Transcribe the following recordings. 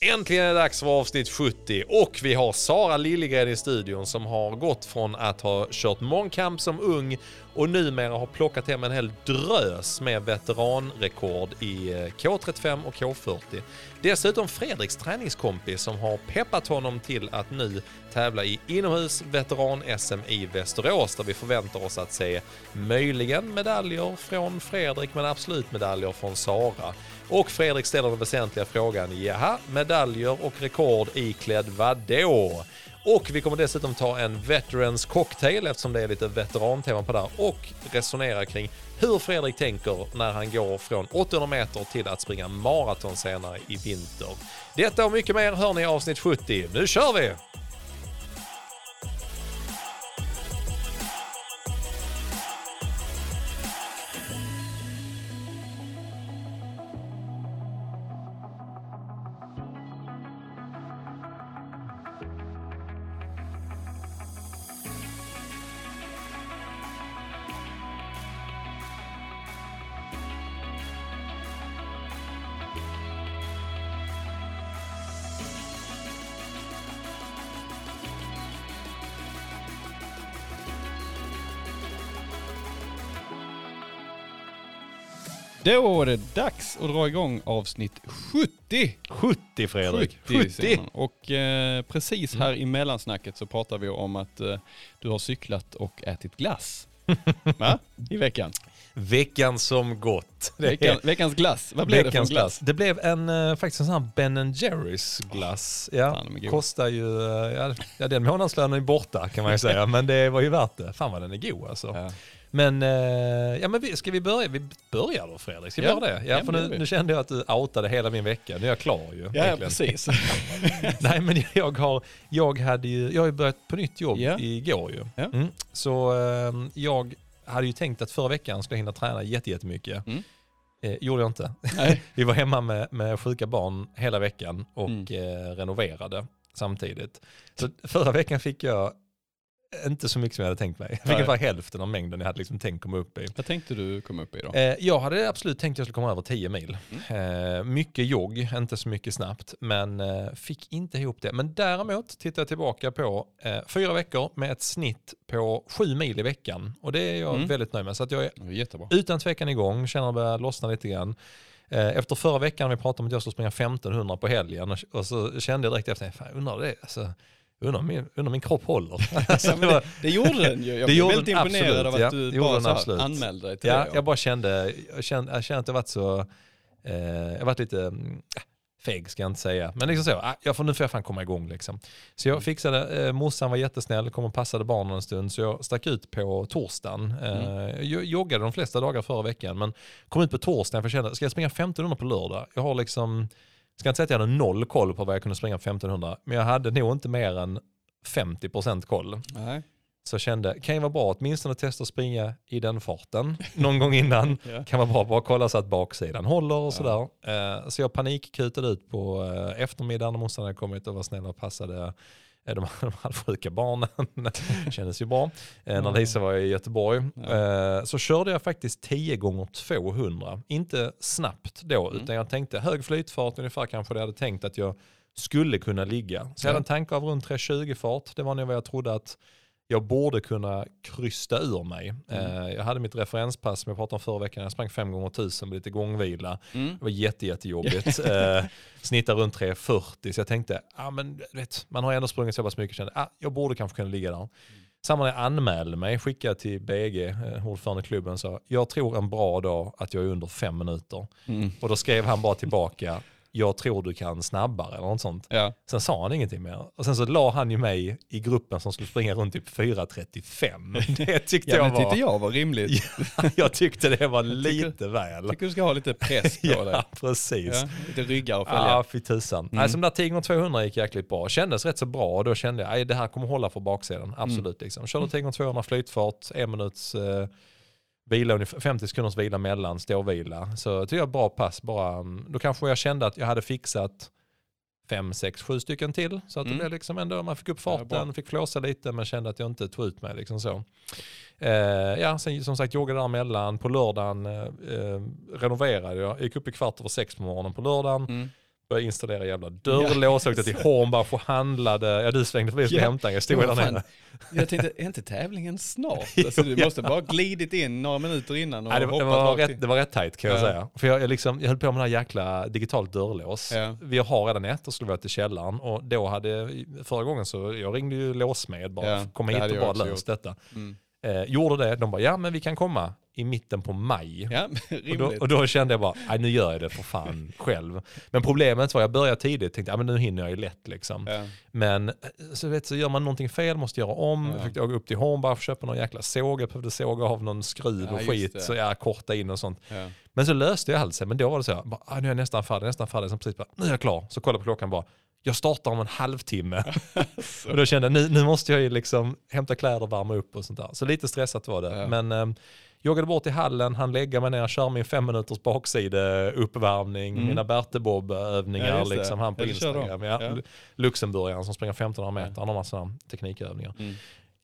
Äntligen är det dags för avsnitt 70 och vi har Sara Liljegren i studion som har gått från att ha kört mångkamp som ung och numera har plockat hem en hel drös med veteranrekord i eh, K35 och K40. Dessutom Fredriks träningskompis som har peppat honom till att nu tävla i inomhus veteran-SM i Västerås där vi förväntar oss att se möjligen medaljer från Fredrik men absolut medaljer från Sara. Och Fredrik ställer den väsentliga frågan, jaha, medaljer och rekord iklädd vadå? Och vi kommer dessutom ta en Veterans Cocktail eftersom det är lite veterantema på där och resonera kring hur Fredrik tänker när han går från 800 meter till att springa maraton senare i vinter. Detta och mycket mer hör ni i avsnitt 70. Nu kör vi! Då är det dags att dra igång avsnitt 70. 70 Fredrik! 70! 70. säger man. Och eh, precis här i mellansnacket så pratar vi om att eh, du har cyklat och ätit glass. Va? I veckan. Veckan som gått. Veckan, veckans glass. Vad blev det för Veckans glass? Det blev en, eh, faktiskt en sån här Ben Jerrys glass. Ja, är goda. kostar ju, eh, ja, ja den månadslönen är borta kan man ju säga, men det var ju värt det. Fan vad den är god alltså. Ja. Men, eh, ja men vi, ska vi börja? Vi börjar då Fredrik, ska vi Ja. göra det? Ja, Ja, för nu, nu kände jag att du outade hela min vecka, nu är jag klar ju. Ja, egentligen. precis. Nej men jag har, jag hade ju, jag har ju börjat på nytt jobb Ja. igår ju. Ja. Mm. Så eh, jag hade ju tänkt att förra veckan skulle jag hinna träna jätte- jättemycket. Mm. Eh, gjorde jag inte. Vi var hemma med, med sjuka barn hela veckan och Mm. eh, renoverade samtidigt. Så förra veckan fick jag inte så mycket som jag hade tänkt mig. Jag fick Nej. ungefär hälften av mängden jag hade liksom tänkt komma upp i. Vad tänkte du komma upp i då? Eh, jag hade absolut tänkt att jag skulle komma över 10 mil. Mm. Eh, mycket jogg, inte så mycket snabbt, men eh, fick inte ihop det. Men däremot tittar jag tillbaka på fyra veckor med ett snitt på 7 mil i veckan. Och det är jag Mm. väldigt nöjd med. Så att jag är jättebra. utan tvekan igång, känner att det börjar lossna lite grann. Efter förra veckan vi pratade om att jag skulle springa 1500 på helgen och, och så kände jag direkt efter, fan, undrar det, alltså, undrar om min, undrar min kropp håller. Ja, det, det gjorde den ju. Jag Det blev väldigt imponerad absolut, av ja. att du bara så absolut. anmälde dig till Ja, det. jag bara kände, jag kände, jag kände att jag varit så, eh, jag varit lite mm, feg ska jag inte säga. Men liksom så, ah, jag får, nu får jag fan komma igång liksom. Så jag fixade, eh, morsan var jättesnäll, kom och passade barnen en stund. Så jag stack ut på torsdagen. Eh, jag joggade de flesta dagar förra veckan. Men kom ut på torsdagen för jag kände, ska jag springa 1500 på lördag? Jag har liksom, ska inte säga att jag hade noll koll på vad jag kunde springa på 1500. Men jag hade nog inte mer än 50% koll. Nej. Så kände, kan ju vara bra att åtminstone testa att springa i den farten någon gång innan. Ja. Kan vara bra att bara kolla så att baksidan håller och sådär. Eh, så jag panikkutade ut på eh, eftermiddagen när morsan hade kommit och var snäll och passade de, de halvsjuka barnen. Kändes ju bra. Eh, när. Lisa var i Göteborg. Eh, så körde jag faktiskt 10 gånger 200. Inte snabbt då, Mm. utan jag tänkte hög flytfart ungefär kanske det jag hade tänkt att jag skulle kunna ligga. Så jag hade en tanke av runt 320 fart. Det var nog vad jag trodde att jag borde kunna krysta ur mig. Mm. Eh, jag hade mitt referenspass som jag pratade om förra veckan. Jag sprang fem gånger tusen med lite gångvila. Mm. Det var jätte, jättejobbigt. eh, snittade runt 340 så jag tänkte, ah, men, vet, man har ändå sprungit så pass mycket och kände, ah, jag borde kanske kunna ligga där. Samma när jag anmälde mig, skickade till BG, eh, ordförande i klubben, sa jag tror en bra dag att jag är under fem minuter. Mm. Och då skrev han bara tillbaka, jag tror du kan snabbare eller något sånt. Ja. Sen sa han ingenting mer. Och sen så la han ju mig i gruppen som skulle springa runt typ 4.35. Det tyckte ja, jag var, tyckte jag var rimligt. jag tyckte det var tycker- lite väl. Jag tycker du ska ha lite press på dig. Ja, precis. Ja, lite ryggar och följa. Ja, fy tusan. Mm. Som där 10 200 gick jäkligt bra. Kändes rätt så bra och då kände jag att det här kommer hålla för baksidan. Absolut. Liksom. Körde 10 200 flytfart, en minuts eh, vila, ungefär 50 sekunders vila mellan, ståvila. Så tycker jag bra pass. Bara, mm, då kanske jag kände att jag hade fixat fem, sex, sju stycken till. Så att det Mm. blev liksom ändå, man fick upp farten, fick flåsa lite men kände att jag inte tog ut mig. Liksom så. Eh, ja, sen som sagt joggade där emellan. På lördagen eh, eh, renoverade jag. Jag gick upp i kvart över sex på morgonen på lördagen. Mm. Började installera jävla dörrlås, åkte till Hornbach och handlade. Ja du svängde förbi och skulle Ja. hämta en, jag stod Ja, där nere. Jag tänkte, är inte tävlingen snart? Alltså, du måste bara glidit in några minuter innan och Nej, det, var- det, hoppat var rätt, in. det var rätt tajt kan jag Ja. säga. För jag, jag, liksom, jag höll på med det här jäkla digitalt dörrlås. Ja. Vi har redan ett och skulle vara till källaren och då hade, förra gången så, jag ringde ju låsmed bara, Ja, kom hit och jag bara lös detta. Mm. Eh, gjorde det, de bara ja men vi kan komma i mitten på maj. Ja, Och då, och då kände jag bara, nu gör jag det för fan själv. Men problemet var, jag började tidigt, tänkte ja men nu hinner jag ju lätt liksom. ja. Men eh, så, vet, så gör man någonting fel, måste göra om. Ja. Jag fick åka upp till Hornbach, köpa någon jäkla såg, behövde såga av någon skruv och skit. det. Så jag korta in och sånt. Men så löste jag allt sig. Men då var det så här, bara, ah, nu är jag nästan färdig, nästan färdig. Sen precis bara, nu är jag klar. Så kollade jag på klockan bara, jag startar om en halvtimme. och då kände jag, nu, nu måste jag ju liksom hämta kläder, värma upp och sånt där. Så lite stressat var det. Ja. Men eh, joggade bort i hallen, han lägga mig ner, köra min fem minuters bakside uppvärmning, Mm. mina Ja, Bertebob-övningar, det. liksom han på Ja, kör. Instagram. Ja. Ja. Luxemburgaren som springer 1500 meter, han har massa teknikövningar. Mm.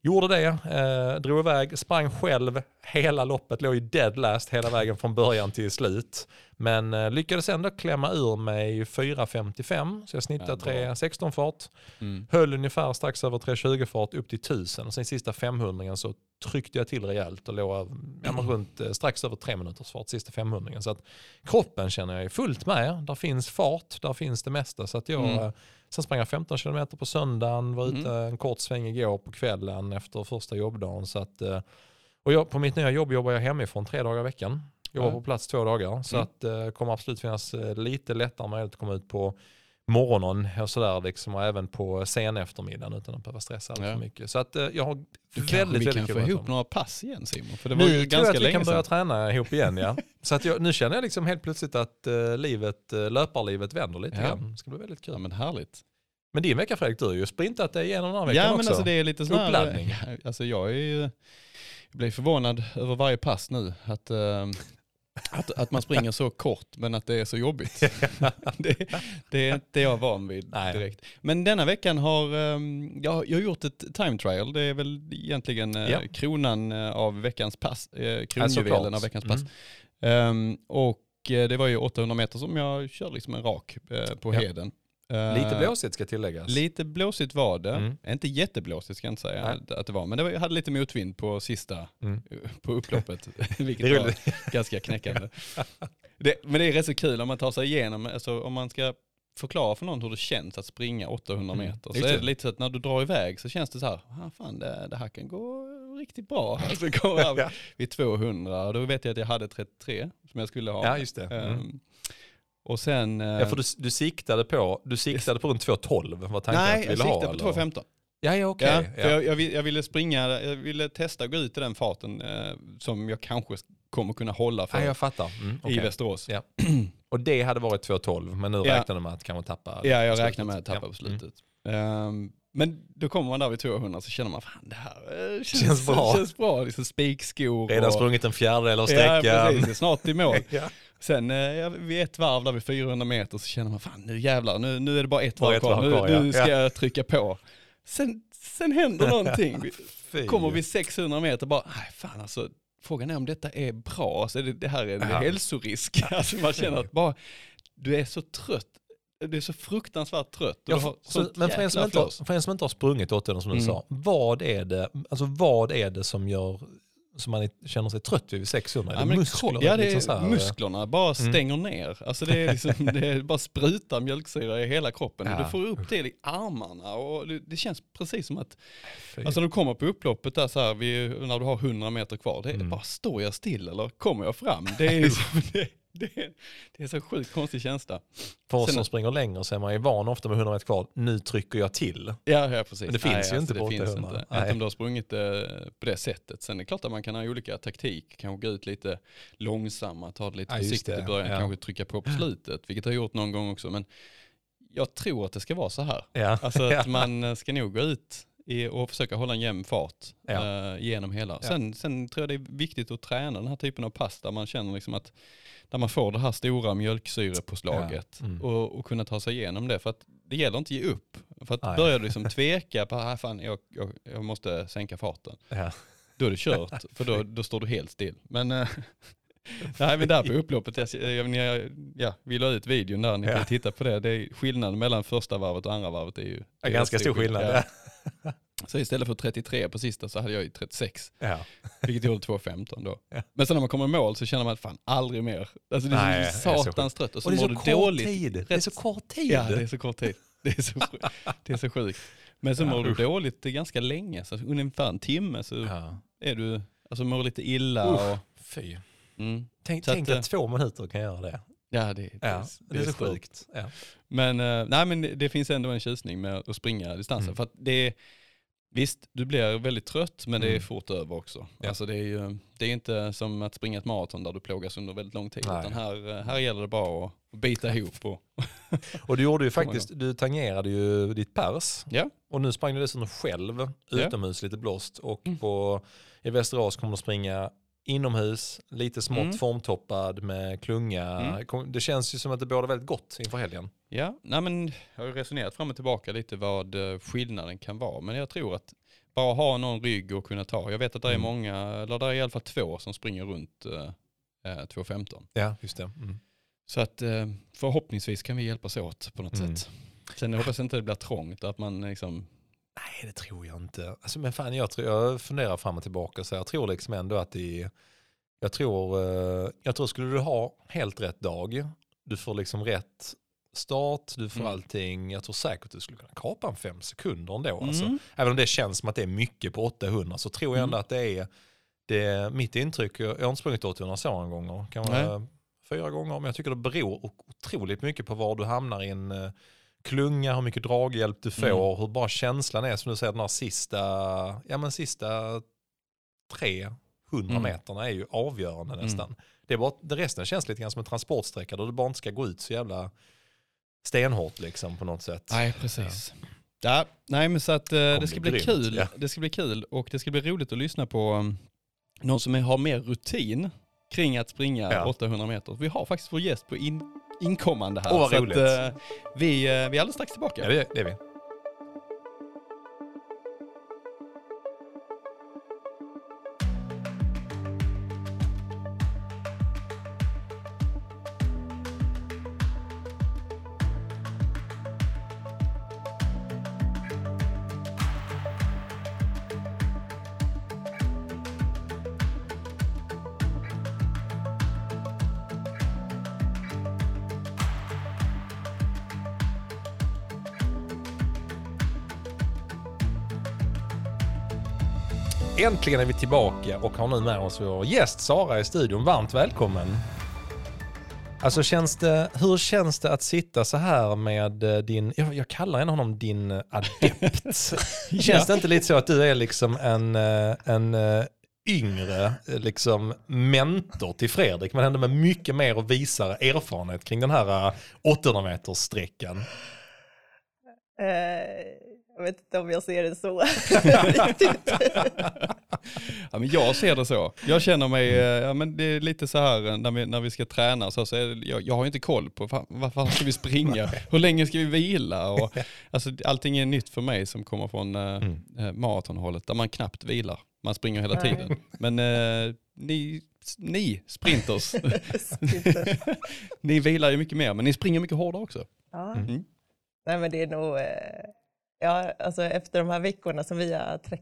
Gjorde det, eh, drog iväg, sprang själv hela loppet, låg ju dead last hela vägen från början till slut. Men eh, lyckades ändå klämma ur mig 4.55, så jag snittade Ja, bra. 3.16 fart. Mm. Höll ungefär strax över 3.20 fart upp till 1000 och sen sista 500 så tryckte jag till rejält och låg men runt eh, strax över 3 minuters fart sista 500 Så att kroppen känner jag är fullt med, där finns fart, där finns det mesta. Så att jag, Mm. Eh, sen sprang jag 15 km på söndagen, var ute Mm. en kort sväng igår på kvällen efter första jobbdagen. Så att, eh, och jag, på mitt nya jobb jobbar jag hemifrån tre dagar i veckan. Jobbar Ja. på plats två dagar. Så Mm. att det kommer absolut finnas eh, lite lättare möjlighet att komma ut på morgonen och sådär liksom, och även på sen eftermiddagen utan att behöva stressa allt Ja. för mycket. Så att eh, jag har Du väldigt, kanske vi väldigt kan få ihop dem. några pass igen Simon, för det var Nu ju tror jag ganska att vi länge kan börja sedan. träna ihop igen ja. Så att jag, nu känner jag liksom helt plötsligt att uh, livet, uh, löparlivet vänder lite Ja. grann. Det ska bli väldigt kul. Ja men härligt. Men din vecka Fredrik, du har ju sprintat dig igenom den här veckan Ja men också. alltså det är lite sån Uppladdning. Alltså jag är ju, jag blir förvånad över varje pass nu. Att, eh, att, att man springer så kort men att det är så jobbigt. det, det är inte jag van vid Nej. direkt. Men denna veckan har ehm, jag, jag har gjort ett time trial. Det är väl egentligen eh, Ja. kronan eh, av veckans pass, eh, kronjuvelen av veckans pass. Mm. Ehm, och det var ju 800 meter som jag körde liksom en rak på Ja. heden. Lite Eh, blåsigt ska tilläggas. Lite blåsigt var det. Mm. Inte jätteblåsigt ska jag inte säga att det var. Men det var, hade lite motvind på sista, Mm. på upploppet. vilket Det var ganska knäckande. det, men det är rätt så kul om man tar sig igenom, alltså om man ska förklara för någon hur det känns att springa 800 Mm. meter. Just Så är det. lite så att när du drar iväg så känns det så här, ah, fan det, det här kan gå riktigt bra. Alltså gå här Ja. vid 200, och då vet jag att jag hade 33 som jag skulle ha. Ja, just det. Mm. Och sen... eh, Ja, för du, du siktade på, du siktade på runt 2.12 var tanken att nej, du jag ville ha? siktade på eller? 2.15. Ja, ja okej. Ja, Ja, för jag, jag, vill- jag ville springa, jag ville testa att gå ut i den farten eh, som jag kanske kommer kunna hålla för ja, jag fattar. Mm, i okej. Västerås. Ja. Och det hade varit 2.12 men nu Ja. räknar du med att kanske tappa? Ja, jag på räknar med att tappa på Ja. Mm. slutet. Ehm, men då kommer man där vid 200 så känner man, fan det här eh, känns, Känns bra. Känns bra. Liksom spikskor. Redan och, sprungit en fjärdedel av Ja, sträckan. precis. Det är snart i mål. Ja. Sen eh, vid ett varv där vid 400 meter så känner man, fan nu jävlar, nu, nu är det bara ett varv kvar. nu, ja. nu ska Ja. jag trycka på. Sen, sen händer någonting. Kommer vi 600 meter bara, nej fan alltså, frågan är om detta är bra, alltså, det, det här är en Ja. hälsorisk. Alltså, man känner att bara, du är så trött, du är så fruktansvärt trött. Ja, har så, men för en, som inte för en som inte har sprungit 800 som du Mm. sa, vad är, det, alltså vad är det som gör som man känner sig trött vid 600? Är Ja, det muskler? Ja, det Liksom är här, musklerna bara Mm. stänger ner. Alltså det är, liksom, det är bara sprutar mjölksyra i hela kroppen. Ja. Du får upp det i armarna och det, det känns precis som att, fy. alltså när du kommer på upploppet där så här, vid, när du har 100 meter kvar, det är Mm. bara står jag still eller kommer jag fram? Det är, liksom, det, det, är, det är så sjukt konstig känsla. för oss sen- som springer längre så är man ju van ofta med 100 meter kvar, nu trycker jag till. Ja, ja precis. Men det finns ju inte det på finns 800. inte. Nej. Inte om du har sprungit eh, på det sättet. Sen är det klart att man kan ha olika taktik. Kanske gå ut lite långsamma, ta det lite Ja, försiktigt i början, Ja. kanske trycka på på slutet, vilket jag har gjort någon gång också. Men jag tror att det ska vara så här. Ja. Alltså att man ska nog gå ut i, och försöka hålla en jämn fart Ja. eh, genom hela. Ja. Sen, sen tror jag det är viktigt att träna den här typen av pass där man känner liksom att där man får det här stora mjölksyrepåslaget Ja. Mm. och, och kunna ta sig igenom det. För att det gäller inte att ge upp. För att börjar du liksom tveka på att fan, jag, jag, jag måste sänka farten, Ja. då är det kört. för då, då står du helt still. Men, eh, Nej men där på upploppet, jag, jag, jag, ja, vi la ut videon där, ni kan Ja. titta på det. det är, skillnaden mellan första varvet och andra varvet är ju... är ganska stor skillnad. Ja. Så istället för 33 på sista så hade jag ju 36, Ja. vilket gjorde 2.15 då. Ja. Men sen när man kommer i mål så känner man att fan aldrig mer. Alltså det är Nej, så så satans trött och så Och det är mår så du dåligt. tid. Det är så kort tid. Ja, det är så kort tid. Det är så, det är så sjukt. Men så Ja, mår du usch. dåligt ganska länge, så ungefär en timme så Ja. är du, alltså mår lite illa Usch. och... Fy. Mm, Tänk, Så att, tänk eh, att två minuter kan göra det. Ja, det, det, Ja, det, är så stört. sjukt. Ja. Men, eh, nej, men det, det finns ändå en tjusning med att springa distansen. Mm. För det visst, du blir väldigt trött men det är Mm. fort över också. Ja. Alltså det är ju det är inte som att springa ett maraton där du plågas under väldigt lång tid. Nej. Utan här, eh, här gäller det bara att bita ihop. Och, Och du gjorde ju faktiskt, du tangerade ju ditt pers. ja, Och nu sprang du dessutom själv Ja. utomhus lite blåst. Och Mm. på, i Västerås kommer du springa inomhus, lite smått Mm. formtoppad med klunga. Mm. Det känns ju som att det båda väldigt gott inför helgen. ja. Nej, men jag har resonerat fram och tillbaka lite vad eh, skillnaden kan vara. Men jag tror att bara ha någon rygg och kunna ta. Jag vet att det är Mm. många, eller det är i alla fall två som springer runt eh, eh, 2.15. Ja, just det. Mm. Så att eh, förhoppningsvis kan vi hjälpas åt på något Mm. sätt. Sen hoppas jag inte det blir trångt, att man liksom, Nej, det tror jag inte. Alltså, men fan, jag, tror, jag funderar fram och tillbaka så jag tror liksom ändå att det jag tror, eh, jag tror skulle du ha helt rätt dag, du får liksom rätt start, du får Mm. allting. Jag tror säkert du skulle kunna kapa en fem sekunder ändå. Alltså. Mm. Även om det känns som att det är mycket på 800 så tror jag ändå Mm. att det är, det är mitt intryck. Jag har inte sprungit 800 så många gånger, kan vara fyra gånger. Men jag tycker det beror otroligt mycket på var du hamnar i en eh, klunga, hur mycket draghjälp du får, Mm. hur bara känslan är som du säger den här sista, ja men sista 300 Mm. meterna är ju avgörande nästan. Det, är bara, det resten känns lite grann som en transportsträcka där du bara inte ska gå ut så jävla stenhårt liksom på något sätt. Nej, precis. Ja. nej, men så att eh, det bli ska bli grymt, kul. ja. Det ska bli kul och det ska bli roligt att lyssna på um, någon som har mer rutin kring att springa Ja. 800 meter. Vi har faktiskt vår gäst på in, inkommande här. Åh, vad roligt. Att, eh, vi, eh, vi är alldeles strax tillbaka. Ja, det, det är vi. Äntligen är vi tillbaka och har nu med oss vår gäst Sara i studion. Varmt välkommen. Alltså känns det, hur känns det att sitta så här med eh, din, jag, jag kallar henne honom din adept. Känns det inte lite så att du är liksom en, eh, en eh, yngre liksom mentor till Fredrik men ändå med mycket mer och visare erfarenhet kring den här eh, 800 meters sträckan. Eh, jag vet inte om jag ser det så. Ja, men jag ser det så. Jag känner mig, eh, ja, men det är lite så här eh, när vi, när vi ska träna, så, så är det, jag, jag har ju inte koll på fan, varför ska vi springa, hur länge ska vi vila och alltså, allting är nytt för mig som kommer från eh, Mm. eh, maratonhållet där man knappt vilar. Man springer hela tiden. Men eh, ni, ni sprinters, Sitter. ni vilar ju mycket mer men ni springer mycket hårdare också. ja. Mm. Nej men det är nog, eh, ja alltså efter de här veckorna som vi har trä-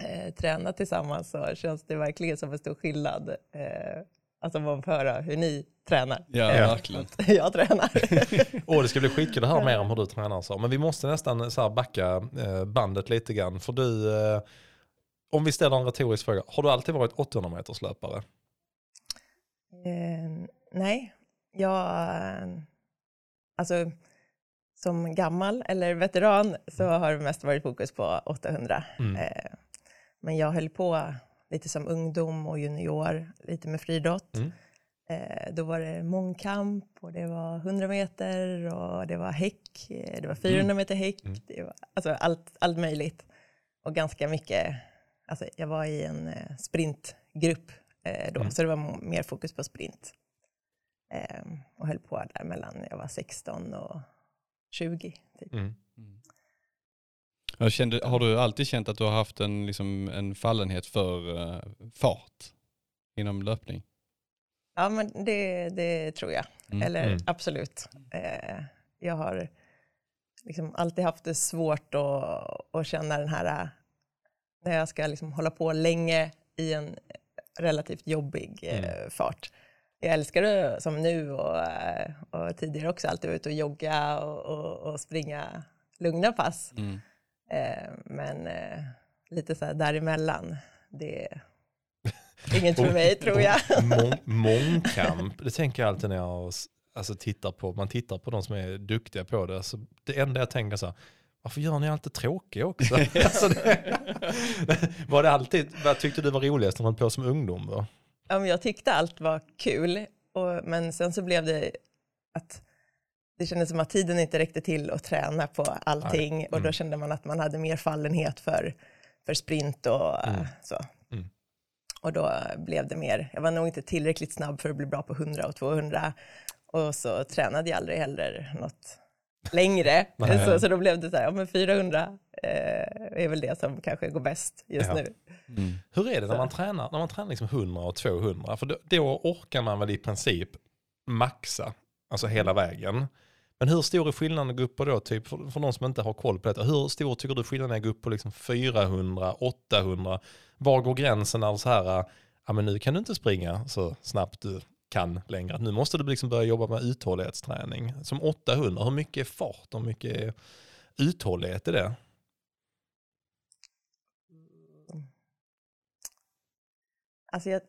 eh, tränat tillsammans så känns det verkligen som en stor skillnad. Eh, alltså man får höra hur ni tränar. Ja, Eh, verkligen. Jag tränar. Och det ska bli skitkul att höra mer om hur du tränar. Så. Men vi måste nästan så här backa eh, bandet lite grann. För du, eh, om vi ställer en retorisk fråga, har du alltid varit 800 meters löpare? Eh, nej, jag, eh, alltså som gammal eller veteran så har det mest varit fokus på 800. Mm. Eh, men jag höll på lite som ungdom och junior, lite med friidrott. Mm. Eh, då var det mångkamp och det var 100 meter och det var häck, eh, det var 400 meter häck, Mm. det var, alltså allt, allt möjligt. Och ganska mycket, alltså jag var i en eh, sprintgrupp eh, då, Mm. så det var mer fokus på sprint. Eh, och höll på där mellan jag var 16 och 20. Typ. Mm. Jag kände, har du alltid känt att du har haft en, liksom, en fallenhet för eh, fart inom löpning? Ja, men det, det tror jag. Mm. Eller Mm. absolut. Eh, jag har liksom alltid haft det svårt att, att känna den här, eh, när jag ska liksom hålla på länge i en relativt jobbig eh, Mm. fart. Jag älskar det som nu och, eh, och tidigare också, alltid vara ute och jogga och, och, och springa lugna pass. Mm. Eh, men eh, lite så här däremellan, det är inget för mig tror jag. Mång, mångkamp, det tänker jag alltid när jag alltså, tittar på, man tittar på de som är duktiga på det. Så det enda jag tänker så här, varför gör ni alltid tråkiga också? alltså, det, var det alltid, vad tyckte du var roligast när höll på som ungdom? Då? Ja, men jag tyckte allt var kul, och, men sen så blev det att det kändes som att tiden inte räckte till att träna på allting och då Mm. kände man att man hade mer fallenhet för, för sprint och Mm. så. Mm. Och då blev det mer, jag var nog inte tillräckligt snabb för att bli bra på 100 och 200 och så tränade jag aldrig heller något längre. Så, så då blev det så här, ja men 400 eh, är väl det som kanske går bäst just Ja. nu. Mm. Hur är det när Så. man tränar, när man tränar liksom 100 och 200? För då, då orkar man väl i princip maxa, alltså hela vägen. Men hur stor är skillnaden att gå upp på då, typ för, för de som inte har koll på detta? Hur stor tycker du skillnaden är att gå upp på liksom 400, 800? Var går gränsen när så här, ja men nu kan du inte springa så snabbt du kan längre. Nu måste du liksom börja jobba med uthållighetsträning. Som 800, hur mycket är fart och hur mycket är uthållighet i det? Alltså jag,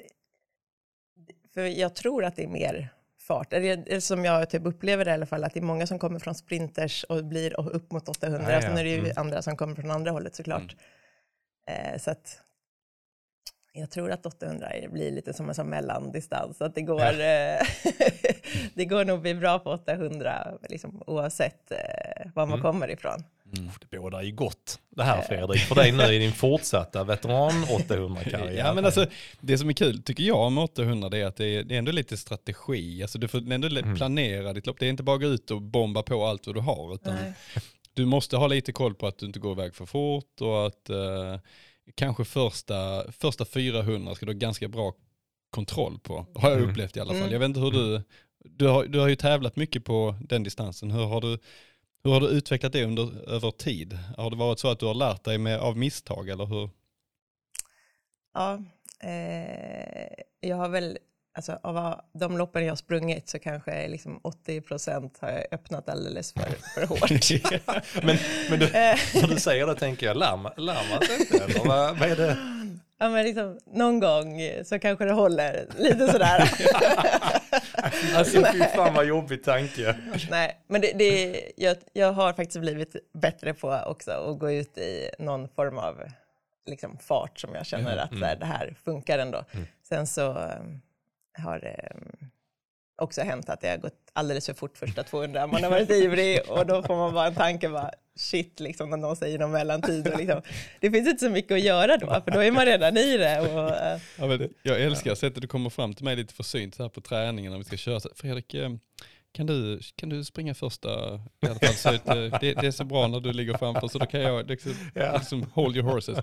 för jag tror att det är mer fart. Eller som jag typ upplever det i alla fall, att det är många som kommer från sprinters och blir upp mot 800. Ja, ja, sen är det ju mm. andra som kommer från andra hållet såklart. Eh, så att jag tror att 800 är- blir lite som en sån mellandistans. Att det går, eh, det går nog bli bra på 800 liksom, oavsett eh, var man Mm. kommer ifrån. Mm. Det bådar ju gott det här Fredrik, för dig nu i din fortsatta veteran 800-karriär. Ja, men alltså, det som är kul tycker jag med 800 det är att det är, det är ändå lite strategi. Alltså, du får ändå Mm. planera ditt lopp. Det är inte bara gå ut och bomba på allt vad du har. Utan Nej. du måste ha lite koll på att du inte går iväg för fort och att eh, kanske första, första 400 ska du ha ganska bra kontroll på. Har jag Mm. upplevt i alla fall. Mm. Jag vet inte hur du, du har, du har ju tävlat mycket på den distansen. Hur har du, hur har du utvecklat det under, över tid? Har det varit så att du har lärt dig med, av misstag eller hur? Ja, eh, jag har väl, alltså av de loppen jag sprungit så kanske liksom 80 procent har jag öppnat alldeles för, för hårt. men, men du, Eh, när du säger det tänker jag, larm, larmar sig inte vad, vad är det? ja, men liksom, någon gång så kanske det håller lite sådär. Alltså fy fan vad jobbig tanke. Nej, men det, det, jag, jag har faktiskt blivit bättre på också att gå ut i någon form av liksom, fart som jag känner att så här, det här funkar ändå. Mm. Sen så har um, också hänt att det har gått alldeles för fort första 200. Man har varit ivrig och då får man bara en tanke bara shit, liksom, när någon säger någon mellantid. Och liksom, det finns inte så mycket att göra då, för då är man redan i det. Och, eh, Ja, men det, jag älskar sättet du kommer fram till mig lite försynt här på träningen när vi ska köra. Fredrik, eh, kan du, kan du springa första i alla fall? Eh, det, det är så bra när du ligger framför så då kan jag liksom, Ja. liksom hold your horses.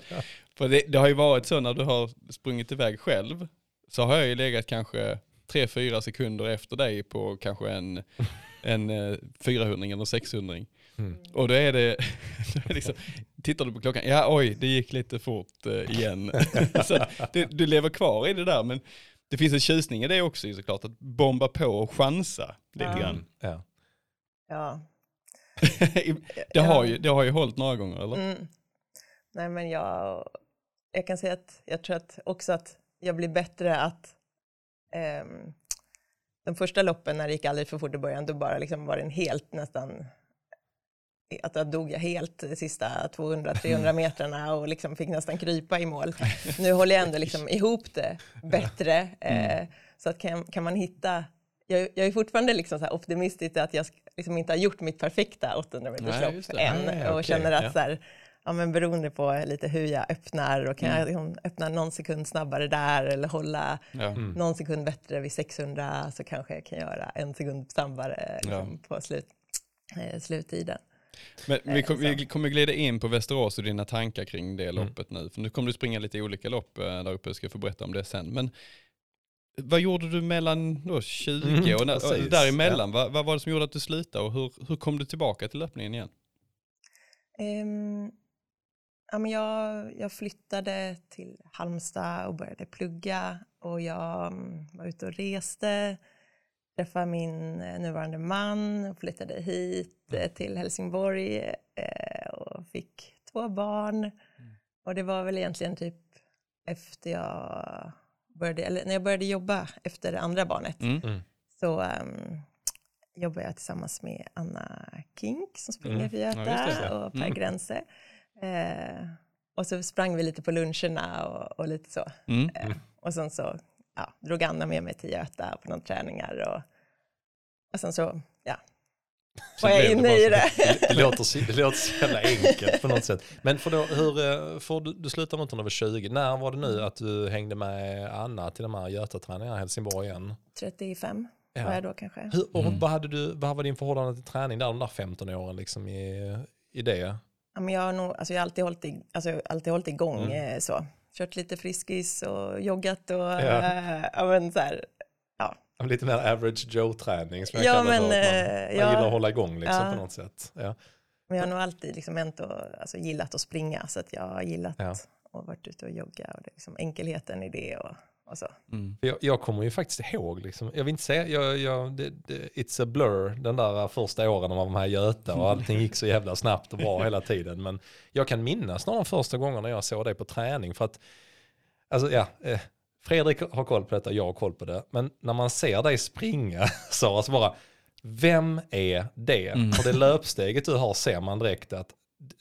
För det, det har ju varit så när du har sprungit iväg själv så har jag ju legat kanske 3-4 sekunder efter dig på kanske en, en eh, 400 eller 600. Mm. Och då är det, då är det liksom, tittar du på klockan, ja oj det gick lite fort eh, igen. så det, du lever kvar i det där men det finns en tjusning i det också ju såklart, att bomba på och chansa lite Ja. grann. Ja. ja. det, har ju, det har ju hållit några gånger eller? Mm. Nej, men jag, jag kan säga att jag tror att också att jag blir bättre att ehm, de första loppen när det gick alldeles för fort i början, då bara liksom var det en helt nästan att då dog jag helt de sista 200-300 metrarna och liksom fick nästan krypa i mål. Nu håller jag ändå liksom ihop det bättre. Eh, så att kan, kan man hitta, jag, jag är fortfarande liksom så optimistisk att jag liksom inte har gjort mitt perfekta 800 Nej, meterslopp än och okej, känner att ja. så här, ja, men beroende på lite hur jag öppnar och kan Mm. jag liksom öppna någon sekund snabbare där eller hålla Ja. Mm. någon sekund bättre vid 600 så kanske jag kan göra en sekund snabbare liksom, på slut, eh, sluttiden. Men vi, Eh, kom, vi kommer glida in på Västerås och dina tankar kring det Mm. loppet nu. För nu kommer du springa lite olika lopp eh, där uppe, jag ska få berätta om det sen. Men vad gjorde du mellan då 20 Mm, och när, precis. däremellan? Vad, vad var det som gjorde att du slutade och hur, hur kom du tillbaka till löpningen igen? Ehm, ja, men jag, jag flyttade till Halmstad och började plugga och jag mm, var ute och reste, träffade min eh, nuvarande man, och flyttade hit eh, till Helsingborg eh, och fick två barn. Och det var väl egentligen typ efter jag började, eller när jag började jobba efter det andra barnet Mm. Mm. så um, jobbar jag tillsammans med Anna Kink som springer Mm. för Ja, Göta det. och Per Mm. Grense. Eh, och så sprang vi lite på luncherna och, och lite så. Mm. Eh, och sen så ja, drog Anna med mig till Göta på några träningar och, och sen så ja, Så var jag inne bara i det. Det låter, det låter så jävla enkelt på något sätt. Men för då, hur, eh, för du, du slutade inte när du var 20. När var det nu att du hängde med Anna till de här Götaträningarna i Helsingborg igen? 35 Ja. var jag då kanske. Hur, och Mm. vad, hade du, vad var din förhållande till träning där de där 15 åren liksom i, i det? Ja, men jag, har nog, alltså jag har alltid hållit, i, alltså alltid hållit igång Mm. eh, så. Kört lite friskis och joggat och Ja. ja, men så här, Lite mer average Joe-träning som jag Ja, kallar men, för. Att man, eh, man ja. gillar att hålla igång liksom Ja. på något sätt. Ja. Men jag har nog alltid liksom ändå, alltså, gillat att springa så att jag har gillat Ja. och varit ute och jogga och det liksom enkelheten i det och så. Mm. Jag, jag kommer ju faktiskt ihåg, liksom, jag vill inte säga, jag, jag, det, det, it's a blur den där första åren när man var med Göta och allting gick så jävla snabbt och bra hela tiden. Men jag kan minnas de första gångerna jag såg dig på träning för att, alltså ja, eh, Fredrik har koll på detta, jag har koll på det. Men när man ser dig springa, så alltså bara, vem är det? Mm. För det löpsteget du har ser man direkt att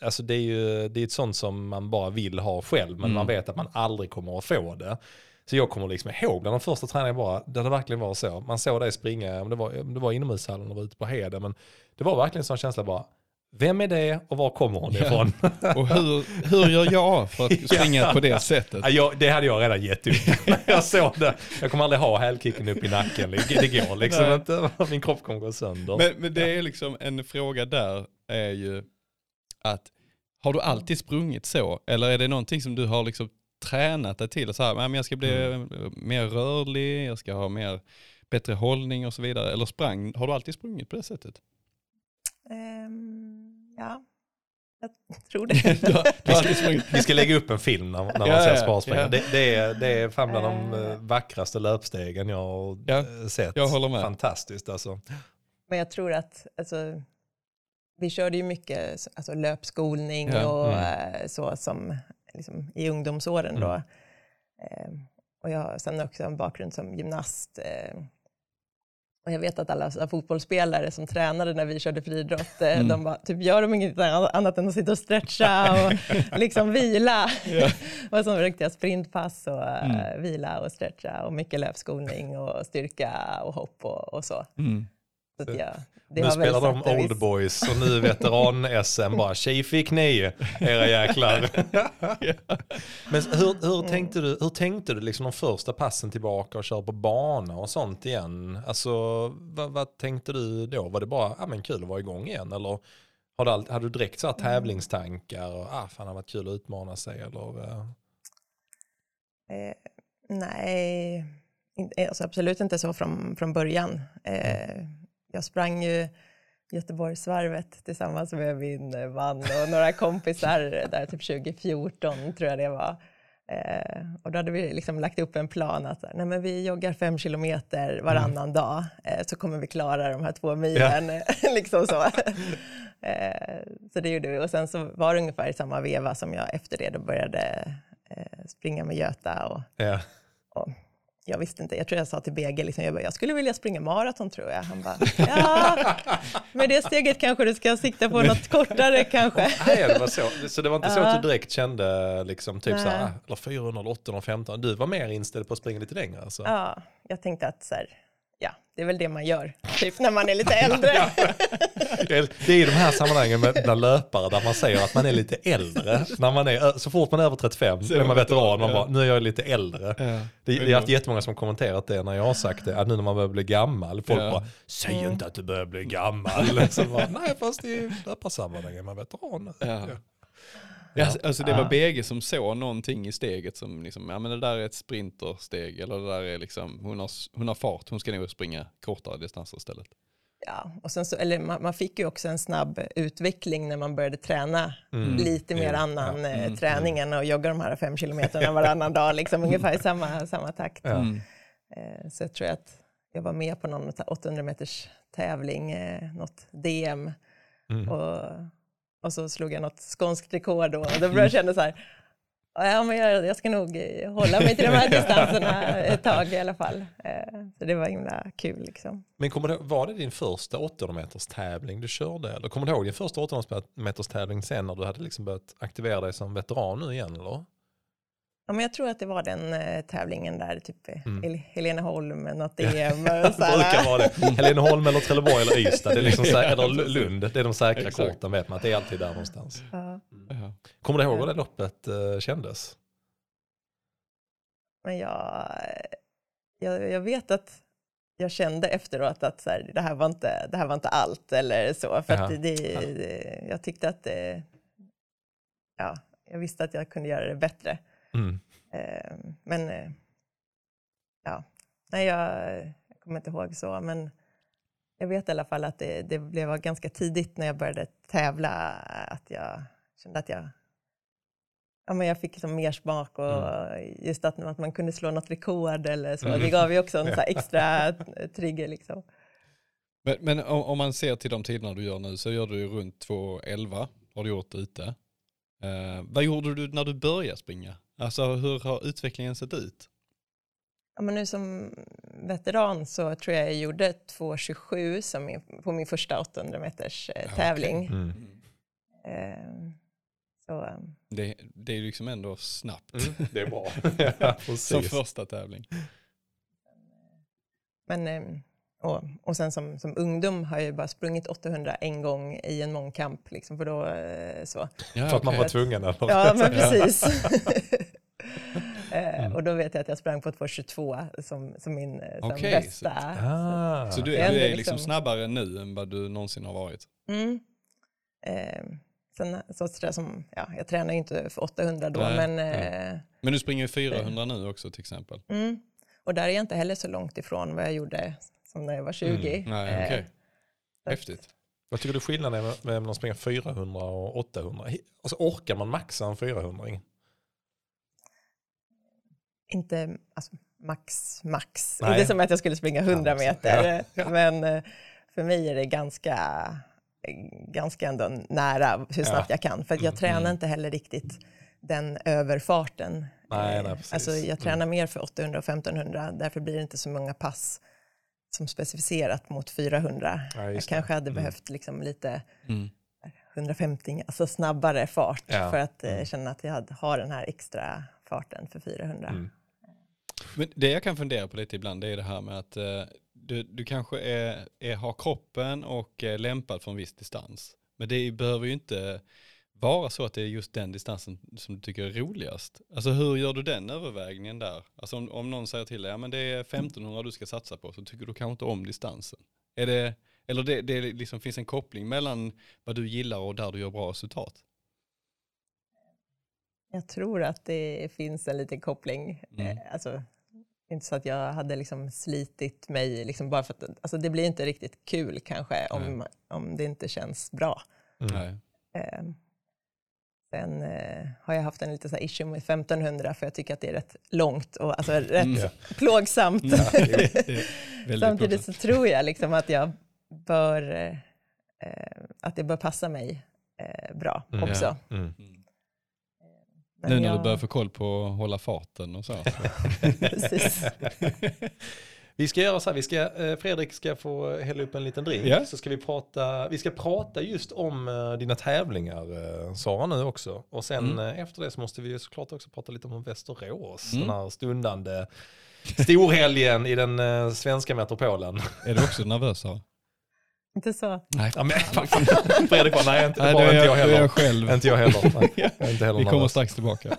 Alltså det är ju det är ett sånt som man bara vill ha själv men Mm. man vet att man aldrig kommer att få det. Så jag kommer liksom ihåg bland de första träningarna bara, där det verkligen var så. Man såg dig springa, om det var, om det var inomhushallen och var ute på Heden, men det var verkligen en sån känsla bara, vem är det och var kommer hon Ja. ifrån? Och hur, hur gör jag för att springa Ja. på det sättet? Ja, det hade jag redan gett upp jag såg det. Jag kommer aldrig ha hälkicken upp i nacken, det det går liksom Nej. inte, min kropp kommer gå sönder. Men, men det är liksom en fråga där är ju att har du alltid sprungit så? Eller är det någonting som du har liksom tränat dig till? Så här, "Nej, men jag ska bli Mm. mer rörlig, jag ska ha mer, bättre hållning och så vidare. Eller sprang, har du alltid sprungit på det sättet? Ehm, ja, jag tror det. du, har, du har. Vi ska lägga upp en film när, när man Ja, ser ja, sparspringare. ja. Det, det, är, det är fan bland de Eh. eh, vackraste löpstegen jag har Ja, sett. jag håller med. Fantastiskt alltså. Men jag tror att, alltså, vi körde ju mycket alltså, löpskolning Ja, och mm. eh, så som liksom, i ungdomsåren då. Mm. Eh, och jag har sen också en bakgrund som gymnast. Eh, och jag vet att alla så fotbollsspelare som tränade när vi körde friidrott, eh, Mm. de bara, typ gör de inget annat än att sitta och stretcha och liksom vila. Ja. och så riktiga sprintpass och eh, Mm. vila och stretcha och mycket löpskolning och styrka och hopp och, och så. Mm. Så att jag, det nu spelar de old boys och nu veteran-SM bara tji fick ni era jäklar. Men hur, hur Mm. tänkte du, hur tänkte du liksom de första passen tillbaka och köra på bana och sånt igen? Alltså vad, vad tänkte du då? Var det bara, ja men kul att vara igång igen eller har du, all- hade du direkt så här Mm. tävlingstankar och ah fan det har varit kul att utmana sig eller? eh? Eh, nej, inte- alltså absolut inte så från, från början. Eh, jag sprang ju Göteborgsvarvet tillsammans med min man och några kompisar där typ 2014 tror jag det var. Eh, och då hade vi liksom lagt upp en plan att nej, men vi joggar fem kilometer varannan dag eh, så kommer vi klara de här två milen. liksom så. eh, så det gjorde vi och sen så var det ungefär i samma veva som jag efter det då började eh, springa med Göta och Ja. och jag visste inte, jag tror jag sa till BG, liksom, jag, bara, jag skulle vilja springa maraton tror jag. Han bara, ja, med det steget kanske du ska sikta på något kortare kanske. Nej, det var så. så det var inte så att du direkt kände liksom typ så här, ah, eller 400, 800, 15. Du var mer inställd på att springa lite längre alltså. Ja, jag tänkte att så här, ja, det är väl det man gör, typ när man är lite äldre. Det är i de här sammanhangen med bland löpare där man säger att man är lite äldre. När man är, så fort man är över 35 så är man veteran, man bara, nu är jag lite äldre. Ja. Det, det har haft jättemånga som kommenterat det när jag har sagt det, att nu när man börjar bli gammal, folk Ja. bara, säg inte att du börjar bli gammal. Så bara, Nej, fast i löparsammanhang är man veteran. Ja. Ja, alltså det var. BG som såg någonting i steget som liksom, ja men det där är ett sprintersteg eller det där är liksom, hon har, hon har fart, hon ska nog springa kortare distanser istället. Ja, och sen så, eller man, man fick ju också en snabb utveckling när man började träna Mm. lite mer Ja, annan eh, Mm. träning än att jogga de här fem kilometerna varannan dag, liksom, ungefär i samma, samma takt. Ja. Mm. Eh, så jag tror att jag var med på någon 800 meters tävling, eh, något DM, Mm. och, och så slog jag något skånskt rekord och då började jag känna så här, ja, men jag, jag ska nog eh, hålla mig till de här distanserna ett tag i alla fall. Eh, så det var himla kul liksom. Men kommer du, var det din första 800 meters tävling du körde? Eller kommer du ihåg din första 800 meters tävling sen när du hade liksom börjat aktivera dig som veteran nu igen? Eller? Ja, men jag tror att det var den eh, tävlingen där, typ eh, Mm. Hel- Heleneholm, något och Det brukar vara det. Heleneholm eller Trelleborg eller Ystad. Det är liksom sä- eller Lund. Det är de säkra Exakt. korten vet man att det är alltid där någonstans. Ja. Kommer du ihåg hur det loppet eh, kändes? Men jag, jag, jag vet att jag kände efteråt att så här, det, här var inte, det här var inte allt eller så. För att det, det, jag tyckte att det, ja, jag visste att jag kunde göra det bättre. Mm. Eh, Men eh, ja, nej, jag, jag kommer inte ihåg så. Men jag vet i alla fall att det, det blev ganska tidigt när jag började tävla att jag kände att jag Ja, men jag fick liksom mer smak och just att, att man kunde slå något rekord eller så. Det gav ju också en så extra trigger. Liksom. Men, men om, om man ser till de tiderna du gör nu så gör du ju runt 2.11 har du gjort ute. Eh, vad gjorde du när du började springa? Alltså hur har utvecklingen sett ut? Ja, men nu som veteran så tror jag jag gjorde 2.27 som min, på min första 800 meters eh, tävling. Mm. Eh, så, eh, Det, det är ju liksom ändå snabbt Mm. Det är bra. ja, som första tävling. Men, eh, och, och sen som, som ungdom har jag ju bara sprungit 800 en gång i en mångkamp, liksom, för då eh, så. Ja, För att man var tvungen eller? Ja, men precis. Eh, och då vet jag att jag sprang på 2.22 som, som min eh, som Okej, bästa. Ah. Så du, du är liksom liksom- snabbare nu än vad du någonsin har varit? Mm. Eh, sen så sådär som, ja, jag tränar ju inte för 800 då, Nej, men nej. eh, Men du springer ju 400 nu också till exempel. mm. och där är jag inte heller så långt ifrån vad jag gjorde som när jag var 20. Mm. Nej, Eh, okej. så att- Häftigt. Vad tycker du skillnaden är mellan att springa 400 och 800? Alltså orkar man maxa en 400 inte alltså, max, max. Nej. Inte som att jag skulle springa 100 Ja, meter. ja. Men eh, för mig är det ganska, ganska ändå nära hur snabbt Ja. jag kan. För att jag Mm, tränar mm. inte heller riktigt den överfarten. Nej, Eh, nej, precis. alltså jag Mm. tränar mer för 800 och 1500. Därför blir det inte så många pass som specificerat mot 400. Ja, jag kanske hade Mm. behövt liksom lite Mm. 150, alltså snabbare fart för att eh, Mm. känna att jag har den här extra farten för 400. Men det jag kan fundera på lite ibland det är det här med att eh, du, du kanske är, är, har kroppen och är lämpad för en viss distans. Men det behöver ju inte vara så att det är just den distansen som du tycker är roligast. Alltså hur gör du den övervägningen där? Alltså om, om någon säger till dig, ja men det är 1500 du ska satsa på, så tycker du kanske inte om distansen. Är det, eller det, det liksom finns en koppling mellan vad du gillar och där du gör bra resultat? Jag tror att det finns en liten koppling. Mm. Eh, Alltså, inte så att jag hade liksom slitit mig, liksom bara för att, alltså det blir inte riktigt kul kanske om, om det inte känns bra. Mm. Eh, sen eh, har jag haft en liten så här issue med 1500 för jag tycker att det är rätt långt och alltså rätt Mm. Ja. plågsamt. Ja, det är Samtidigt plågsamt. så tror jag liksom att jag bör, eh, eh, att det bör passa mig eh, bra Mm. också. Mm. Nu när jag- du börjar få koll på att hålla farten och så. Precis. Vi ska göra så här, vi ska, eh, Fredrik ska få hälla upp en liten drink. Ja. Så ska vi prata, vi ska prata just om eh, dina tävlingar eh, Sara nu också. Och sen Mm. efter det så måste vi såklart också prata lite om Västerås. Mm. Den här stundande storhelgen i den svenska metropolen. Är du också nervös Sara? Inte så. Nej. Ja, men, Fredrik bara, nej inte, Nej, bara är inte jag jag, då är heller. jag själv. Inte jag heller. Nej, jag inte heller Vi kommer nervös. strax tillbaka.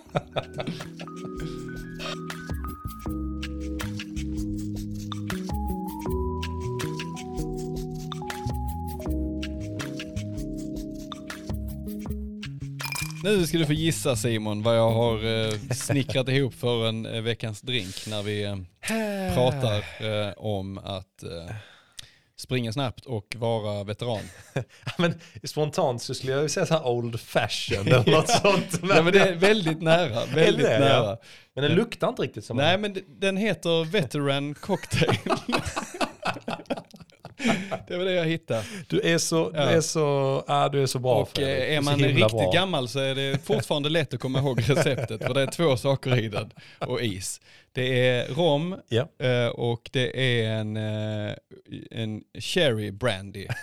Nu ska du få gissa Simon vad jag har eh, snickrat ihop för en eh, veckans drink när vi eh, pratar eh, om att eh, springa snabbt och vara veteran. Men spontant så skulle jag säga så här old fashion eller något sånt. Men, Ja, men det är väldigt nära, väldigt det, ja? nära. men den luktar inte riktigt som Nej en... men den heter Veteran Cocktail. det var det jag hittade. Du är så, du Ja. är så, ah, du är så bra Och Fredrik. eh, Du är man himla riktigt bra. gammal så är det fortfarande lätt att komma ihåg receptet. För det är två saker i den och is. Det är rom Ja. eh, och det är en, eh, en cherry brandy.